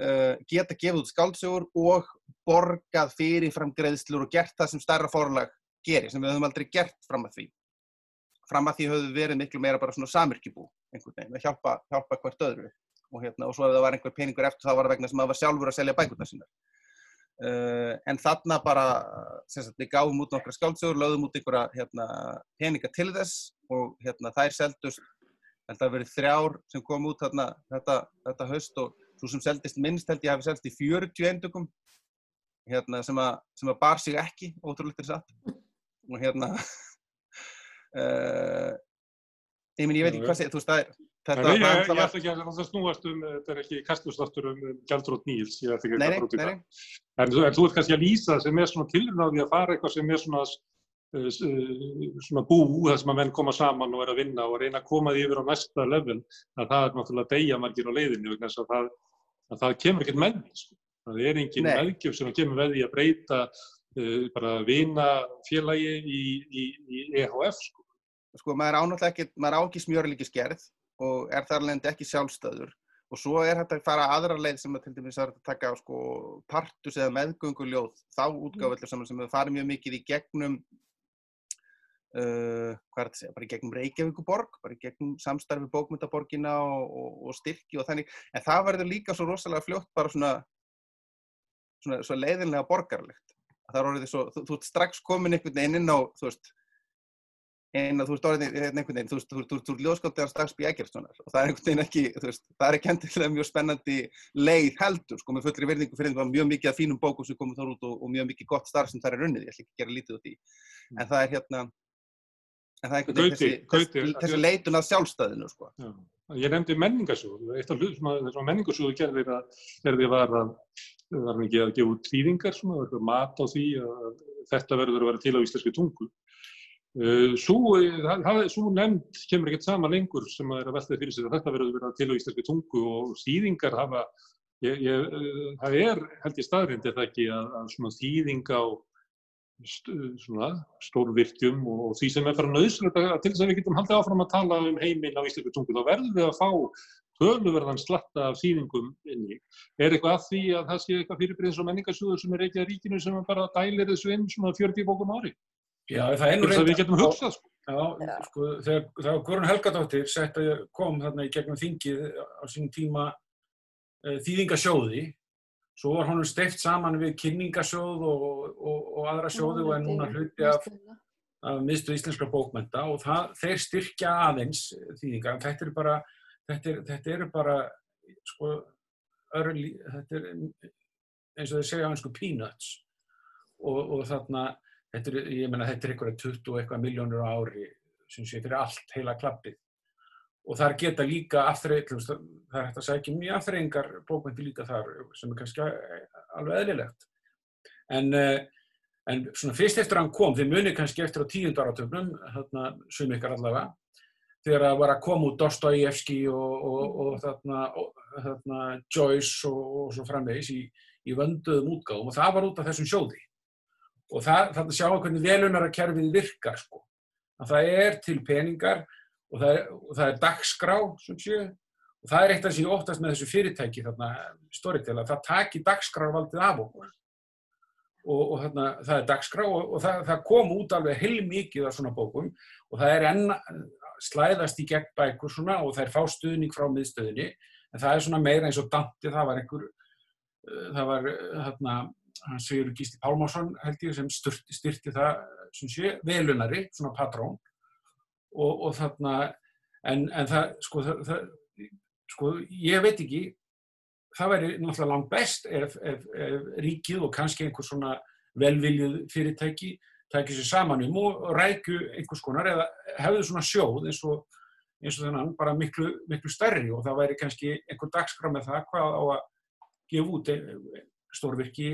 uh, geta gefið út skáldsögur og borgað fyrirfram greiðslur og gert það sem starra fórlag gerir, sem við höfum aldrei gert fram að því. Fram að því höfum við verið miklu meira bara svona samirkibú einhvern veginn, að hjálpa, hjálpa hvert öðru og, hérna, og svo ef það var einhver peningur eftir það var vegna sem það var sjálfur að selja bækurna sína. Uh, en þarna bara, sagt, við gáðum út nokkra skáldsögur, lögðum út einhverja hérna, peninga til þess og hérna, þær seldust, held að verið þrjár sem kom út þarna, þetta, þetta höst og svo sem seldist minnst held ég hafi seldist í 40 eindugum hérna, sem, að, sem að bar sig ekki ótrúlega til satt. Og hérna uh, *laughs* ég, minn, ég veit ekki hvað sé þú veist það er þetta Nei, ég, ég ætla ekki að það snúast um þetta er ekki kastlustáttur um Gjaldrótt Níls ég ætla ekki að það brúti það en þú ert kannski að lýsa sem er svona tilnáði að fara eitthvað sem er svona uh, svona bú þar sem að menn koma saman og er að vinna og reyna að koma því yfir á næsta level að það er náttúrulega degja margir á leiðinu að það að það kemur ekkert með því. Sko. Það er engin meðgjöf sem kemur með því að breyta uh, bara vina félagi í, í, í EHF. Sko, sko maður ánáttúrulega ekki, maður á ekki smjörleiki skerð og er þar alveg ekki sjálfstöður og svo er þetta að fara aðra leið sem að til dæmis að taka sko partus eða meðgönguljóð þá útgáðveldur sem við farum mjög mikið í gegnum uh, hvað er þetta að segja, bara í gegnum Reykjavíkuborg, bara í gegnum samstarfi bókmyndaborgina og, og, og styrki og þannig, en það verður líka svo rosalega fljótt bara svona, svona, svona leiðinlega borgarlegt. Það er orðið svo, þú, þú ert strax komin einhvern veginn inn á, þú veist, en þú ert orðin hérna einhvern veginn, þú veist, þú ert, ljóðskáldegar strax bí Eggertssonar og það er einhvern veginn ekki, þú veist, það er ekki endilega mjög spennandi leið heldur, sko, með fullri verðingu fyrir því að mjög mikið af fínum bókum sem komið þar út og, og mjög mikið gott starf sem það er runnið, ég ætla ekki að gera lítið út í, en það er hérna, en það er einhvern veginn þessi, þessi, þessi leitun að sjálfstæðinu, sko. Já. Ég nefndi menningarsjóð, eitt af hlut sem að þessum menningarsjóðu gerði, að, gerði var að það var að gefa út þýðingar, svona, mat á því að þetta verður að vera til á íslenski tungu. Uh, Svo, það, það, svo nefnd kemur ekkert sama lengur sem að er að veltaði fyrir sig að þetta verður vera til á íslenski tungu og þýðingar hafa, ég, ég, uh, það er held ég staðrind er það ekki að, að svona þýðing á svona stórvirkjum og, því sem er fyrir nöðslega til þess að við getum haldið áfram að tala um heiminn á íslensku tungu, þá verðum við að fá töluverðan slatta af þýðingum inni. Er eitthvað að því að það sé eitthvað fyrirbreyðs og menningarsjóður sem er ekki að ríkinu sem bara dælir þessu inn svona 40 bókum ári? Já, það er nú að við getum hugsað, sko. Já, sko, þegar, þegar Guðrún Helgadóttir sett að kom þarna í gegnum þingið á sínum tíma uh, þýðingasjóði, svo var honum steift saman við kynningasjóð og, og, og aðra sjóði og er núna hluti af, af miðstu íslenskra bókmenta og það, þeir styrkja aðeins þýðingar. Þetta eru bara, þetta er, þetta eru bara, sko, örli, þetta er eins og þeir segja á einsku peanuts og, og þarna, þetta er, ég meina, þetta er einhverja 20 og eitthvað miljónur á ári sem sé fyrir allt heila klappið og þar geta líka afþreying, það er hægt að segja mjög afþreyingar bókmyndir líka þar sem er kannski alveg eðlilegt. En, eh, en svona fyrst eftir hann kom, þið munið kannski eftir á tíund áratöfnum, þarna sum ykkar allavega, þegar það var að koma út Dostoyevski og, og, og þarna, þarna Joyce og, og svo framvegis í, í vönduðum útgáðum og það var út af þessum sjóði og það, þarna sjáum við hvernig velunarakerfið virkar sko. Að það er til peningar og það er, og það er dagskrá sem séu og það er eitt af því óttast með þessu fyrirtæki þarna Storytel að það taki dagskrárvaldið af okkur. Og, og þarna, það er dagskrá og, og það, það kom út alveg heilmikið af svona bókum. Og það er enn slæðast í gegn bækur svona og það er fá stuðning frá miðstöðinni. En það er svona meira eins og Dante, það var einhver uh, það var uh, þarna hann Sigur Gísli Pálmásson held ég sem styrti, styrti það sé, velunari, svona patrón. Og, og þarna en, en það, sko, það, það, sko, ég veit ekki það væri náttúrulega langt best ef, ef, ef ríkið og kannski einhver svona velviljið fyrirtæki tækir sér saman um og rækju einhvers konar eða hefðu svona sjóð eins og, eins og þennan bara miklu, miklu stærri. Og það væri kannski einhver dagskrá með það hvað á að gefa út stórvirki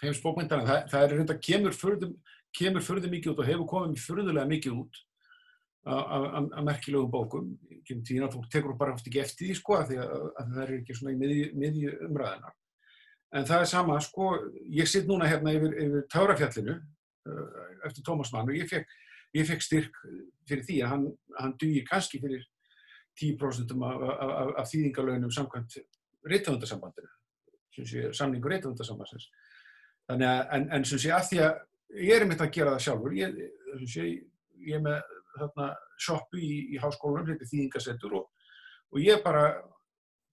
heimsbókmyndana. Það, það er reynda kemur furðum, kemur furðum mikið út og hefur komið furðulega mikið út að merkilegum bókum. Tíðan að fólk tekur bara oft ekki eftir því sko að, að, að það er ekki svona í miðju, miðju umræðina. En það er sama sko, ég sitt núna hérna yfir, yfir Tárafjallinu uh, eftir Tómas Mann og ég fekk, ég fekk styrk fyrir því að hann, hann dugir kannski fyrir 10% af, af, af, af þýðingalögnum samkvæmt reytavöndasambandinu, samningu reytavöndasambandsins. Þannig að, en, en sem sé að því að ég er mitt að gera það sjálfur, ég, sé, ég er með þarna shoppu í, í háskólanum, þetta er þýðingasettur og, og ég bara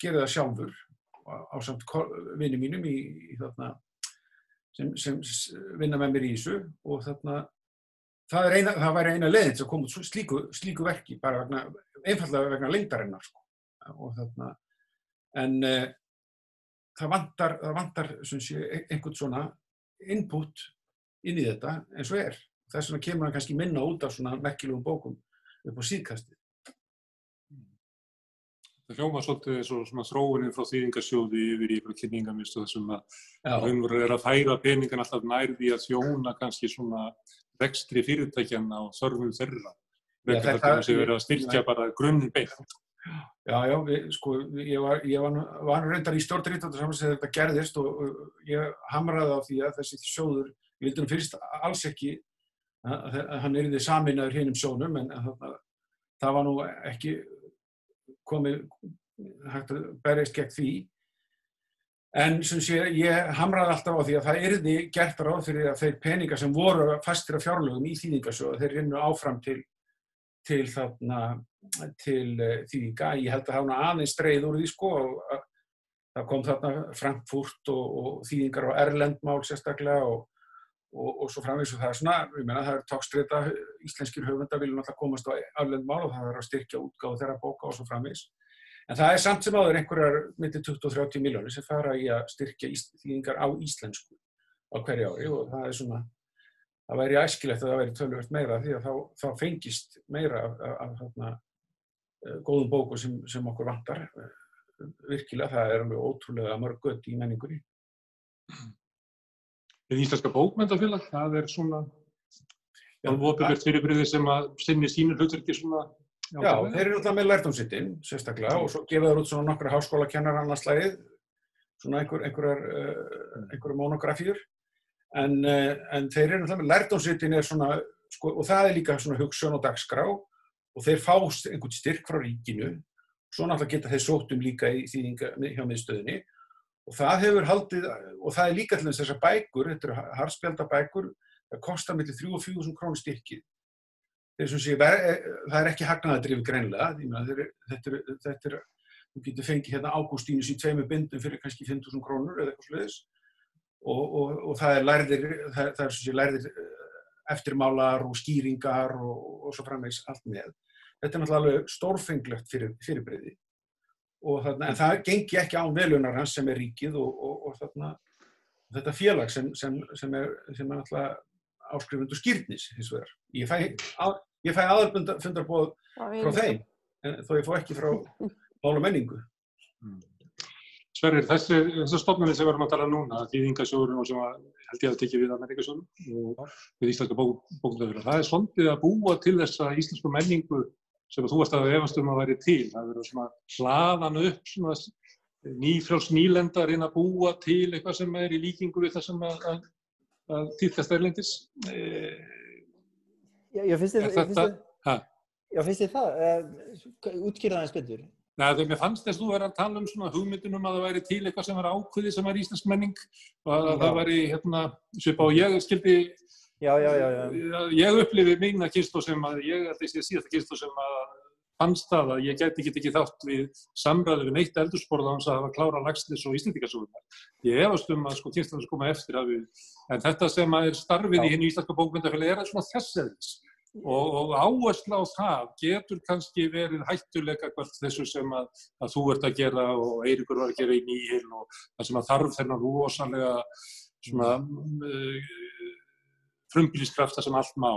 gera það sjálfur á samt vinni mínum í, í þarna sem, sem vinna með mér í þessu og þarna það, eina, það væri eina leiðin sem kom út slíku, slíku verki, bara vegna, einfallega vegna lengdarinnar sko. og þarna en uh, það vantar, það vantar sé, einhvern svona input inn í þetta eins og er. Þess vegna kemur hann kannski minna út af svona merkilegum bókum upp á síðkasti. Það hljóma svolítið og svona þróunin frá þýðingarsjóði yfir í kynningamistu þessum að raunveru er að færa peningan alltaf nærði að þjóna kannski svona vextri fyrirtækjana og þörfum þeirra. Já, það er að styrkja bara grunnum beint. Já, já, við, sko, ég var, ég var, var reyndar í stjórnrýttandu saman sem þetta gerðist og, og ég hamraði á því að þessi sjóður, ég vildi nú fyrst alls ekki að, að hann er í því saminnaður hinn um sjónum en að, að, það var nú ekki komið hægt að berjast gegn því. En sé, ég hamraði alltaf á því að það yrði gert ráð fyrir að þeir peningar sem voru fastir af fjárlögum í þýðingasjóðu, þeir rinnu áfram til, til, þarna, til uh, þýðinga. Ég held að hafa aðeins streið úr því sko og það kom þarna Frankfurt og, og þýðingar á Erlendmál sérstaklega og, og, og svo framvís og það er svona, ég menna það er tókstrita, íslenskir höfundar vilja náttúrulega komast á Erlendmál og það er að styrkja útgáðu þeirra bóka og svo framvís. En það er samt sem áður einhverjar myndir 20-30 miljónir sem fara í að styrkja þýðingar á íslensku á hverju ári og það er svona, það væri æskilegt að það væri tölvöld meira því að þá, þá fengist meira af, af, af, af góðum bóku sem, sem okkur vantar. Virkilega, það er alveg ótrúlega mörg gött í menningunni. *clears throat* Við Íslenska bókmyndafélag, það er svona alvopilvægt fyrirbriði sem að sinni sínur hlutverki svona Já, Já þeir eru alltaf með lærtumsittin, sérstaklega, og svo gefa þeir út svona nokkra háskóla kennar annars slæðið, svona einhver, einhverjar, uh, einhverjar monografíur, en, uh, en þeir eru með lærtumsittin er svona, sko, og það er líka svona hugsun og dagskrá, og þeir fá einhvern styrk frá ríkinu, svo náttúrulega geta þeir sótum líka í þýðinga hjá miðstöðinni, og það hefur haldið, og það er líka til þess að bækur, þetta eru harspjaldabækur, það kostar mellir 3 og 4 þúsund krónir styrkið. Sé, það er ekki hagnaðadrifið greinlega, þetta er, þú getur fengið hérna Ágústínus í tveimu bindum fyrir kannski 5.000 krónur eða eitthvað sluðis og, og, og það er lærðir, það, það er lærðir eh, eftirmálar og skýringar og, og svo framvegs allt með. Þetta er náttúrulega alveg stórfenglegt fyrir, fyrirbreyði og þarna, en það gengi ekki án velunar hans sem er ríkið og þarna, þetta félag sem, sem, sem er, sem er náttúrulega áskrifundu skýrnis hins vegar. Ég fæ, ég fæ aðalfundarboð frá þeim, en þó ég fá ekki frá *laughs* mál og menningu. Mm. Sverrir, þessi, þessi stofnarnir sem við erum að tala um núna, þýðingasjóðurinn og sem að, held ég að tekja við Amerikasjóðurinn og við Íslandska bókundafélag, það er svolítið að búa til þessa íslensku menningu sem þú varst að efast um að væri til. Það verður svona hlaðan upp svona nýfráls nýlenda að reyna að búa til eitthvað sem er í líkingu við það sem að, að, að týrkast erlendis. Já, ég finnst þið það, uh, útkýrðaðins betur. Nei, þegar mér fannst þess að þú verið að tala um svona hugmyndunum að það væri til eitthvað sem var ákveði sem var íslensk menning og að já. það væri hérna, svipa og ég skildi, já, já, já, ég upplifi mína kynslu sem að, ég að sé síðasta kynslu sem að fannst það að ég gæti ekki þátt við samræður við neitt eldursporða hans að hafa klára lagslis og íslendingasúðunar. Ég efast um að sko kynslan sem koma eftir að við, en þetta sem að er starfið í henni íslenska bókmyndafélag er svona þess og, og áhersla á það getur kannski verið hættuleika þessu sem að, að þú ert að gera og Eirikur var að gera í nýhil og það sem að þarf þennan rosalega svona uh, frumbíliskrafta sem allt má.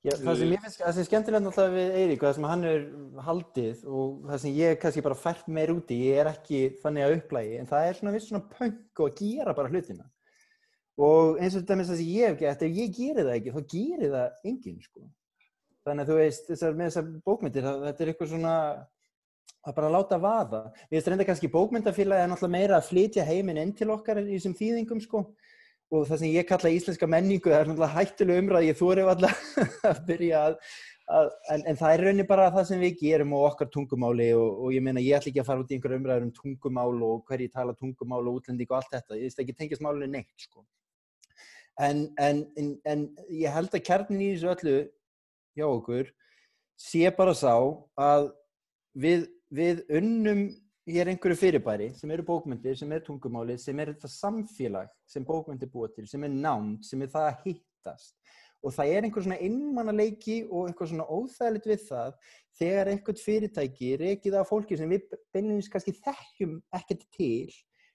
Já, það sem ég finnst, það sem er skemmtilegt náttúrulega við Eirík, það sem hann er haldið og það sem ég kannski bara fært meir úti, ég er ekki þannig að upplægi, en það er svona viss svona punk og að gera bara hlutina. Og eins og þetta með það sem ég hef gert, ef ég gerir það ekki, þá gerir það enginn, sko þannig að þú veist, þessar, með þessar bókmyndir það, þetta er eitthvað svona að bara láta vaða. Við veist reynda kannski bókmyndafélagi er náttúrulega meira að flytja heiminn inn til okkar í þessum þýðingum sko. Og það sem ég kalla íslenska menningu það er náttúrulega hættilega umræð ég þóri alltaf *laughs* að byrja að, að en, en það er raunin bara það sem við gerum og okkar tungumáli og, og ég meina ég ætla ekki að fara út í einhverja umræður um tungumál og hverji tala tungumál og útlending og allt þetta, ég veist ekki tengist málunni neitt sko. En, en, en ég held að kjarnin í þessu öllu hjá okkur sé bara sá að við, við unnum hér einhverju fyrirbæri sem eru bókmyndir, sem er tungumáli, sem er þetta samfélag sem bókmyndir búa til, sem er námt, sem er það að hittast. Og það er einhver svona innmannaleiki og einhver svona óþægilegt við það þegar einhvert fyrirtæki reykið af fólki sem við beinleginnins kannski þekkjum ekkert til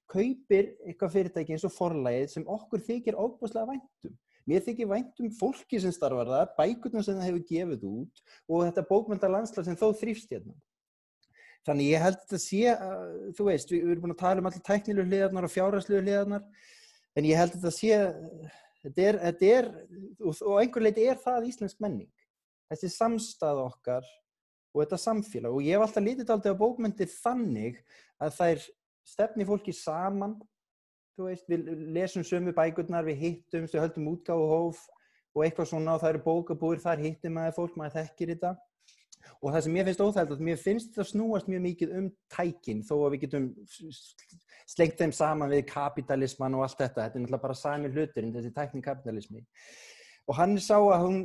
kaupir eitthvað fyrirtæki eins og forlægið sem okkur þykir óbúslega væntum Mér þykir vænt um fólki sem starfar það, bækurna sem það hefur gefið út og þetta bókmyndarlandsla sem þó þrýfst hérna. Þannig ég held þetta sé, uh, þú veist, við, við erum búin að tala um allir tæknilu hliðarnar og fjárhærslu hliðarnar, en ég held þetta sé, þetta er, þetta er og, og einhver leiti er það íslensk menning. Þessi samstað okkar og þetta samfélag og ég hef alltaf lítið aldrei á bókmyndir þannig að þær stefni fólki saman veist, við lesum sömu bækurnar, við hittum, við höldum útgáðu hóf og eitthvað svona og það eru bókabúir, þar hittum maður fólk, maður þekkir þetta. Og það sem ég finnst að mér finnst það snúast mjög mikið um tækin þó að við getum slengt þeim saman við kapitalisman og allt þetta. Þetta er náttúrulega bara sami hluturinn þessi tækni kapitalismi og hann sá að hún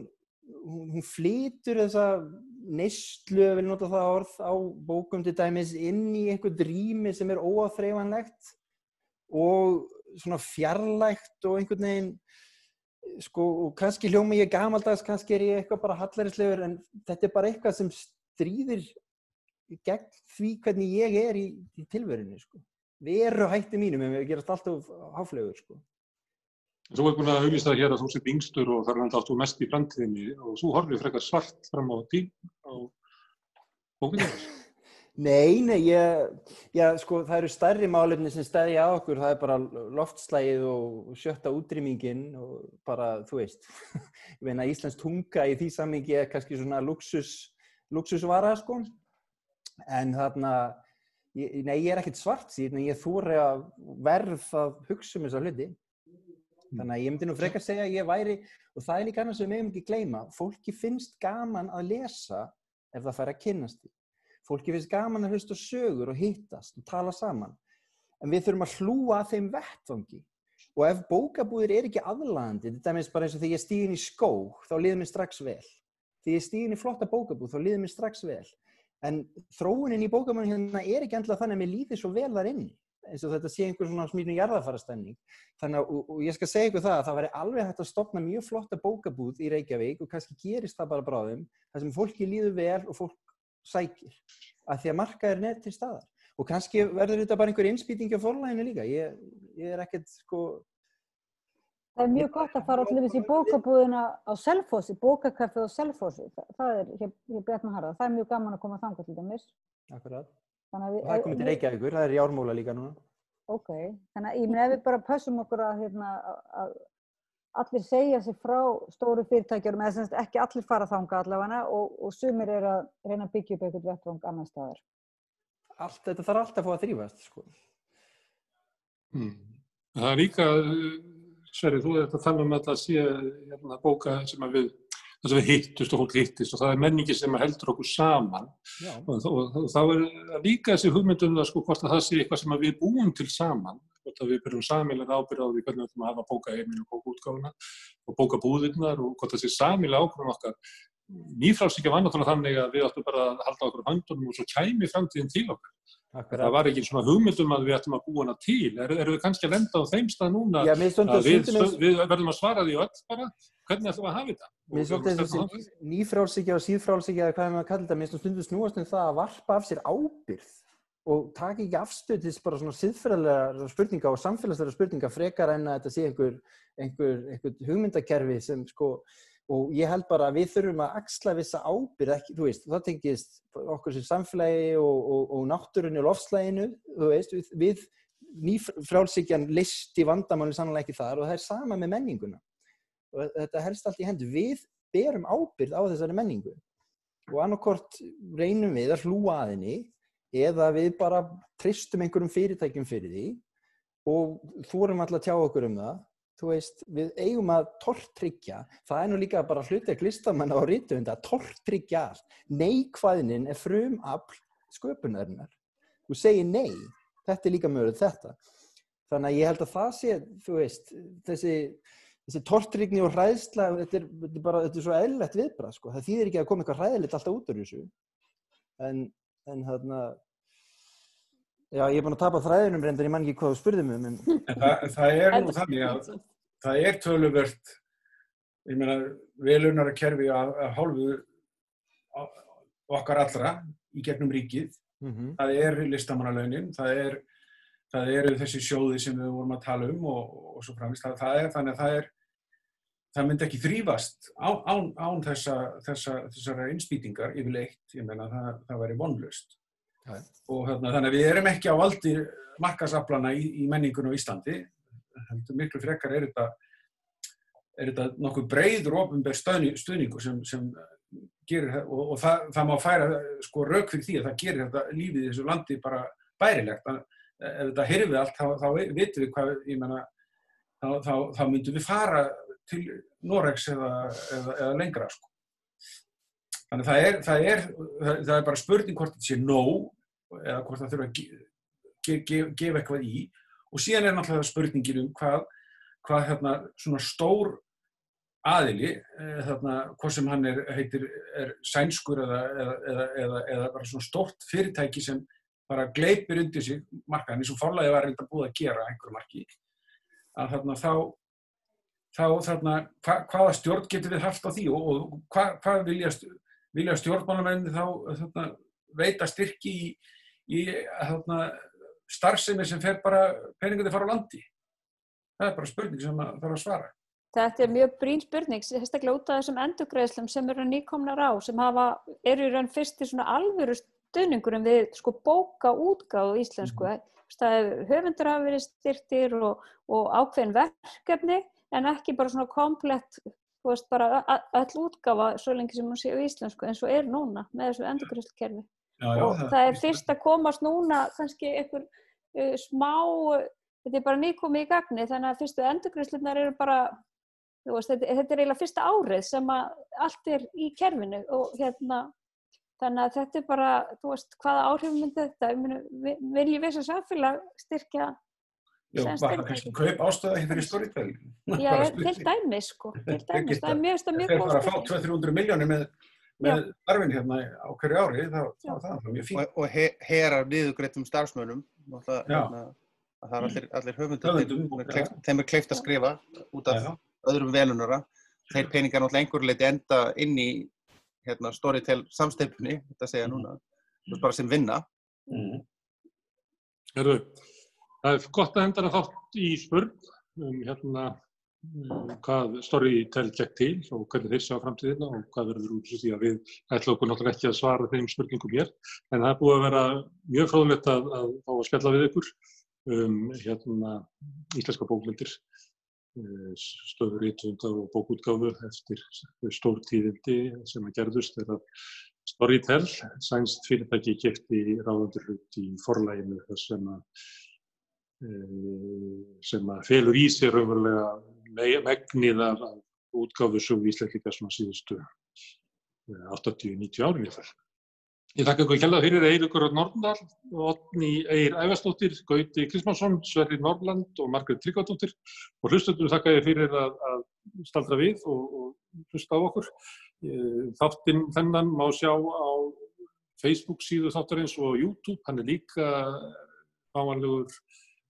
hún, flytur þessa neistlu, vil nota það orð á bókum til dæmis inn í einhver rými sem er óáþreifanlegt og svona fjarlægt og einhvern veginn sko, og kannski hljómi ég gamaldags, kannski er ég eitthvað bara hallarislegur en þetta er bara eitthvað sem stríðir gegn því hvernig ég er í, í tilverinu sko. veru hætti mínum en við gerast alltaf háflegur sko. Þú hefði búin að auðvitað hér að þú sétt yngstur og þar er alltaf mest í framtíðinni og þú horfið frekar svart fram á tí á bókinu. Nei, nei, ég, já, sko, það eru stærri málefni sem stæði á okkur, það er bara loftslægið og sjötta útrýmingin og bara, þú veist, *laughs* ég veina Íslands tunga í því samingi er kannski svona luxus, luxusvara, sko, en þarna, ég, nei, ég er ekkert svart síðan, ég þúri að verð að hugsa um þessa hluti, þannig að ég myndi nú frekar segja að ég væri, og það er líka annars sem hefum ekki gleyma, fólki finnst gaman að lesa ef það fær að kynast því fólki finnst gaman að hlusta sögur og hittast og tala saman. En við þurfum að hlúa að þeim vettfangi og ef bókabúðir er ekki aðlandi þetta meins bara eins og þegar ég stýðin í skó þá liður mér strax vel. Þegar ég stýðin í flotta bókabúð þá liður mér strax vel. En þróunin í bókabúðin hérna er ekki endla þannig að mér líður svo vel þar inni eins og þetta sé einhver svona smýrnum jarðafarastemning þannig að, og, og ég skal segja ykkur það að það væri alveg hægt að stopna mjög flotta bókabúð í Reykjavík og kannski gerist það bara bráðum þar sem fólki líður vel og fólk sækir að því að markaður er til staðar. Og kannski verður þetta bara einhver innspýting á forlæginu líka. Ég, ég er ekkert sko Það er mjög gott að fara allir þessi bókabúðina á Selfossi, bókakaffið á Selfossi, það, það er hér, hér Bjarnar Harða, það er mjög gaman að koma þanga til dæmis. Akkurat, Þannig og það komið til Reykjavíkur, það er í ármóla líka núna. Ok, þannig að ég minn ef við bara passum okkur að, hérna, að allir segja sér frá stóru fyrirtækjarum eða semst ekki allir fara þanga allavega og, og sumir er að reyna að byggja upp eitthvað vettvang annar staðar. Allt, þetta þarf alltaf að fá að þrýfast, sko. Hmm. Það er líka, Sverri, þú ert að tala um að það sé hérna, bóka sem að við, sem við hittust og fólk hittist og það er menningi sem heldur okkur saman og, og, og þá er líka þessi hugmyndum það sko hvort að það sé eitthvað sem að við búum til saman hvort að við byrjum samilega ábyrða á því hvernig við ætlum að hafa bóka heiminn og bóka útgáfuna og bóka búðirnar og hvort það sé samilega ákvörðum okkar. Nýfrálsíkja var náttúrulega þannig að við ættum bara að halda okkur á höndunum og svo kæmi framtíðin til okkar. Það akkurat. var ekki svona hugmyndum að við ættum að búa hana til. Er, erum við kannski að lenda á þeim stað núna Já, að við, stundum eins, við verðum að svara því öll bara hvernig ætlum við að hafa þetta? Mér eins og þessi nýfrálsíkja og síðfrálsíkja eða hvað er maður að kalla þetta, mér stundur snúast um það að varpa af sér ábyrð og taka ekki afstöð til bara svona siðferðilega spurninga og samfélagslega spurninga frekar en að þetta sé einhver, einhver, einhver hugmyndakerfi sem sko og ég held bara að við þurfum að axla vissa ábyrð, ekki, þú veist, það tengist okkur sem samfélagi og, og, og náttúrunni og lofslæginu, þú veist, við, við nýfrálsíkjan listi vandamáli sannlega ekki þar og það er sama með menninguna. Og þetta helst allt í hendur, við berum ábyrð á þessari menningu og annarkort reynum við að hlúa að henni eða við bara tristum einhverjum fyrirtækjum fyrir því og þórum alltaf að tjá okkur um það. Þú veist, við eigum að tortryggja, það er nú líka bara hlutverk listamanna á rítuðund að tortryggja allt, neikvæðinin er frum afl sköpunarinnar. Þú segir nei, þetta er líka möguleg þetta, þannig að ég held að það sé, þú veist þessi, þessi tortryggni og hræðsla þetta er, þetta er bara, þetta er svo eðlilegt viðbrað sko. það þýðir ekki að koma eitthvað hræðilegt alltaf út úr þessu. En, en þarna já, ég er búin að tapa þræðinum reyndar, ég man ekki hvað þú spurðum um en það, það er nú þannig að það er töluvert, ég meina, velunara kerfi að, að hálfu okkar allra í gegnum ríkið. mm Það er listamannalaunin, það er það eru þessi sjóði sem við vorum að tala um og, og svo framvist. Það, það er þannig að það er það myndi ekki þrýfast án, án, án þessa, þessa, þessara innspýtingar yfirleitt, ég meina það, það væri vonlust. Já. Og hérna, þannig að við erum ekki á valdi markasaflana í, í menningunum á Íslandi, heldur miklu frekar er þetta, er þetta nokkuð breyður ofinber stuðningu sem, sem gerir, og, og það, það má færa sko rauk fyrir því að það gerir þetta lífið í þessu landi bara bærilegt. Þannig, að ef þetta hirfið allt, þá, þá vitum við hvað, ég menna, þá, þá, þá myndum við fara til Noregs eða, eða, eða lengra, sko. Þannig að það er, það er, það er bara spurning hvort þetta sé nóg eða hvort það þurfa að ge- ge- ge- gefa eitthvað í og síðan er náttúrulega spurningin um hvað, hvað hérna svona stór aðili, eh, þarna, hvað sem hann er, heitir, er sænskur eða, eða, eða, eða, bara svona stórt fyrirtæki sem bara gleipir undir sig markaðin eins og fórlæði var reynda búið að gera einhverju marki að þarna þá þá þarna, hva, hvaða stjórn getur við haft á því og, og hvað, hvað vilja, vilja stjórnmálamenni þá þarna, veita styrki í, í þarna, starfsemi sem fer bara peningandi fara á landi það er bara spurning sem að þarf að svara Þetta er mjög brín spurning, sérstaklega út af þessum endurgreðslum sem eru nýkomnar á, sem hafa, eru í raun fyrst í svona alvöru stuðningurum við sko bóka útgáðu íslensku. Mm -hmm. Höfundur hafa verið styrtir og, og ákveðin verkefni en ekki bara svona komplett, þú veist, bara öll útgáfa svo lengi sem hún sé á íslensku eins og er núna með þessu endurgreðslukerfi. Og það, það er fyrst að komast núna kannski einhver uh, smá, þetta er bara nýkomið í gagni þannig að fyrstu endurgreðslunar eru bara Veist, þetta, þetta er eiginlega fyrsta árið sem að allt er í kerfinu og hérna þannig að þetta er bara, þú veist, hvaða áhrif myndi þetta, viljum við sem samfélag styrkja Já, var það kannski kaup ástöða hérna í storytelling? Já, til dæmis sko, *laughs* til dæmis, það er mjög, það mjög góð styrking. Það er bara að fá 200-300 miljónir með, með arfin hérna á hverju ári, þá er það mjög fínt. Og, og he, herar niðugreitum starfsmönum, hérna, það er allir, allir höfundur, þeim er kleift að skrifa út af Já öðrum velunara. Þeir peningar náttúrulega einhverju leiti enda inn í hérna, Storytel samsteipunni, þetta segja núna, mm. bara sem vinna. Mm. Herru, það er gott að henda það þátt í spurn um hérna um, hvað Storytel gekk til og hvernig þeir sjá framtíðina og hvað verður út því að við ætlum okkur náttúrulega ekki að svara þeim spurningum hér. En það er búið að vera mjög fráðulegt að, að fá að spjalla við ykkur um hérna íslenska bóklindir stöður ítundar og bókútgáfu eftir stórtíðindi sem að gerðust er að Storytel, sænst fyrirtæki kipti ráðandur hlut í forlæginu sem að, sem að felur í sig raunverulega megnið af útgáfu svo íslendingar svona síðustu 80-90 árin í þess. Ég þakka ykkur kjalla fyrir Eirikur Norndal, Otni Eir Ævarsdóttir, Gauti Krismansson, Sverri Norrland og Margrét Tryggvardóttir og hlustöndum þakka ég fyrir að, að staldra við og, og hlusta á okkur. Þáttinn þennan má sjá á Facebook síðu þáttarins og YouTube, hann er líka ávanlegur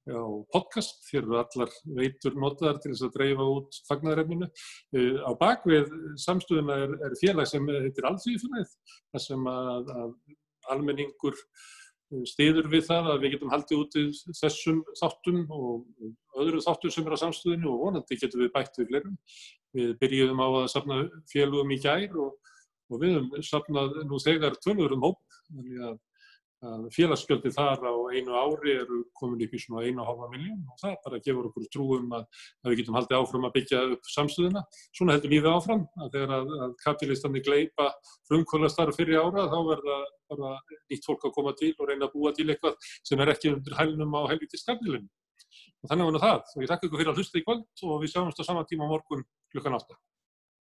á podcast, hér eru allar veitur notaðar til þess að dreifa út fagnæðarefninu. Uh, á bakvið samstöðuna er, er félag sem heitir Alþjóðfélagið, þar sem að, að almenningur stiður við það að við getum haldið út í þessum þáttum og öðru þáttum sem er á samstöðinu og vonandi getum við bætt við fleirum. Við byrjuðum á að safna félagum í gær og, og við höfum safnað nú þegar tölvörum hóp, þannig að félagsgjaldi þar á einu ári eru komin upp í svona einu og halva miljón og það bara gefur okkur trúum að, að við getum haldið áfram að byggja upp samstöðuna. Svona heldur lífið áfram að þegar að, að kapitalistandi gleipa frumkvölastarf fyrir ára þá verða bara nýtt fólk að koma til og reyna að búa til eitthvað sem er ekki undir hælunum á helviti skafnilinu. Og þannig var það. Og ég þakka ykkur fyrir að hlusta í kvöld og við sjáumst á sama tíma morgun klukkan 8.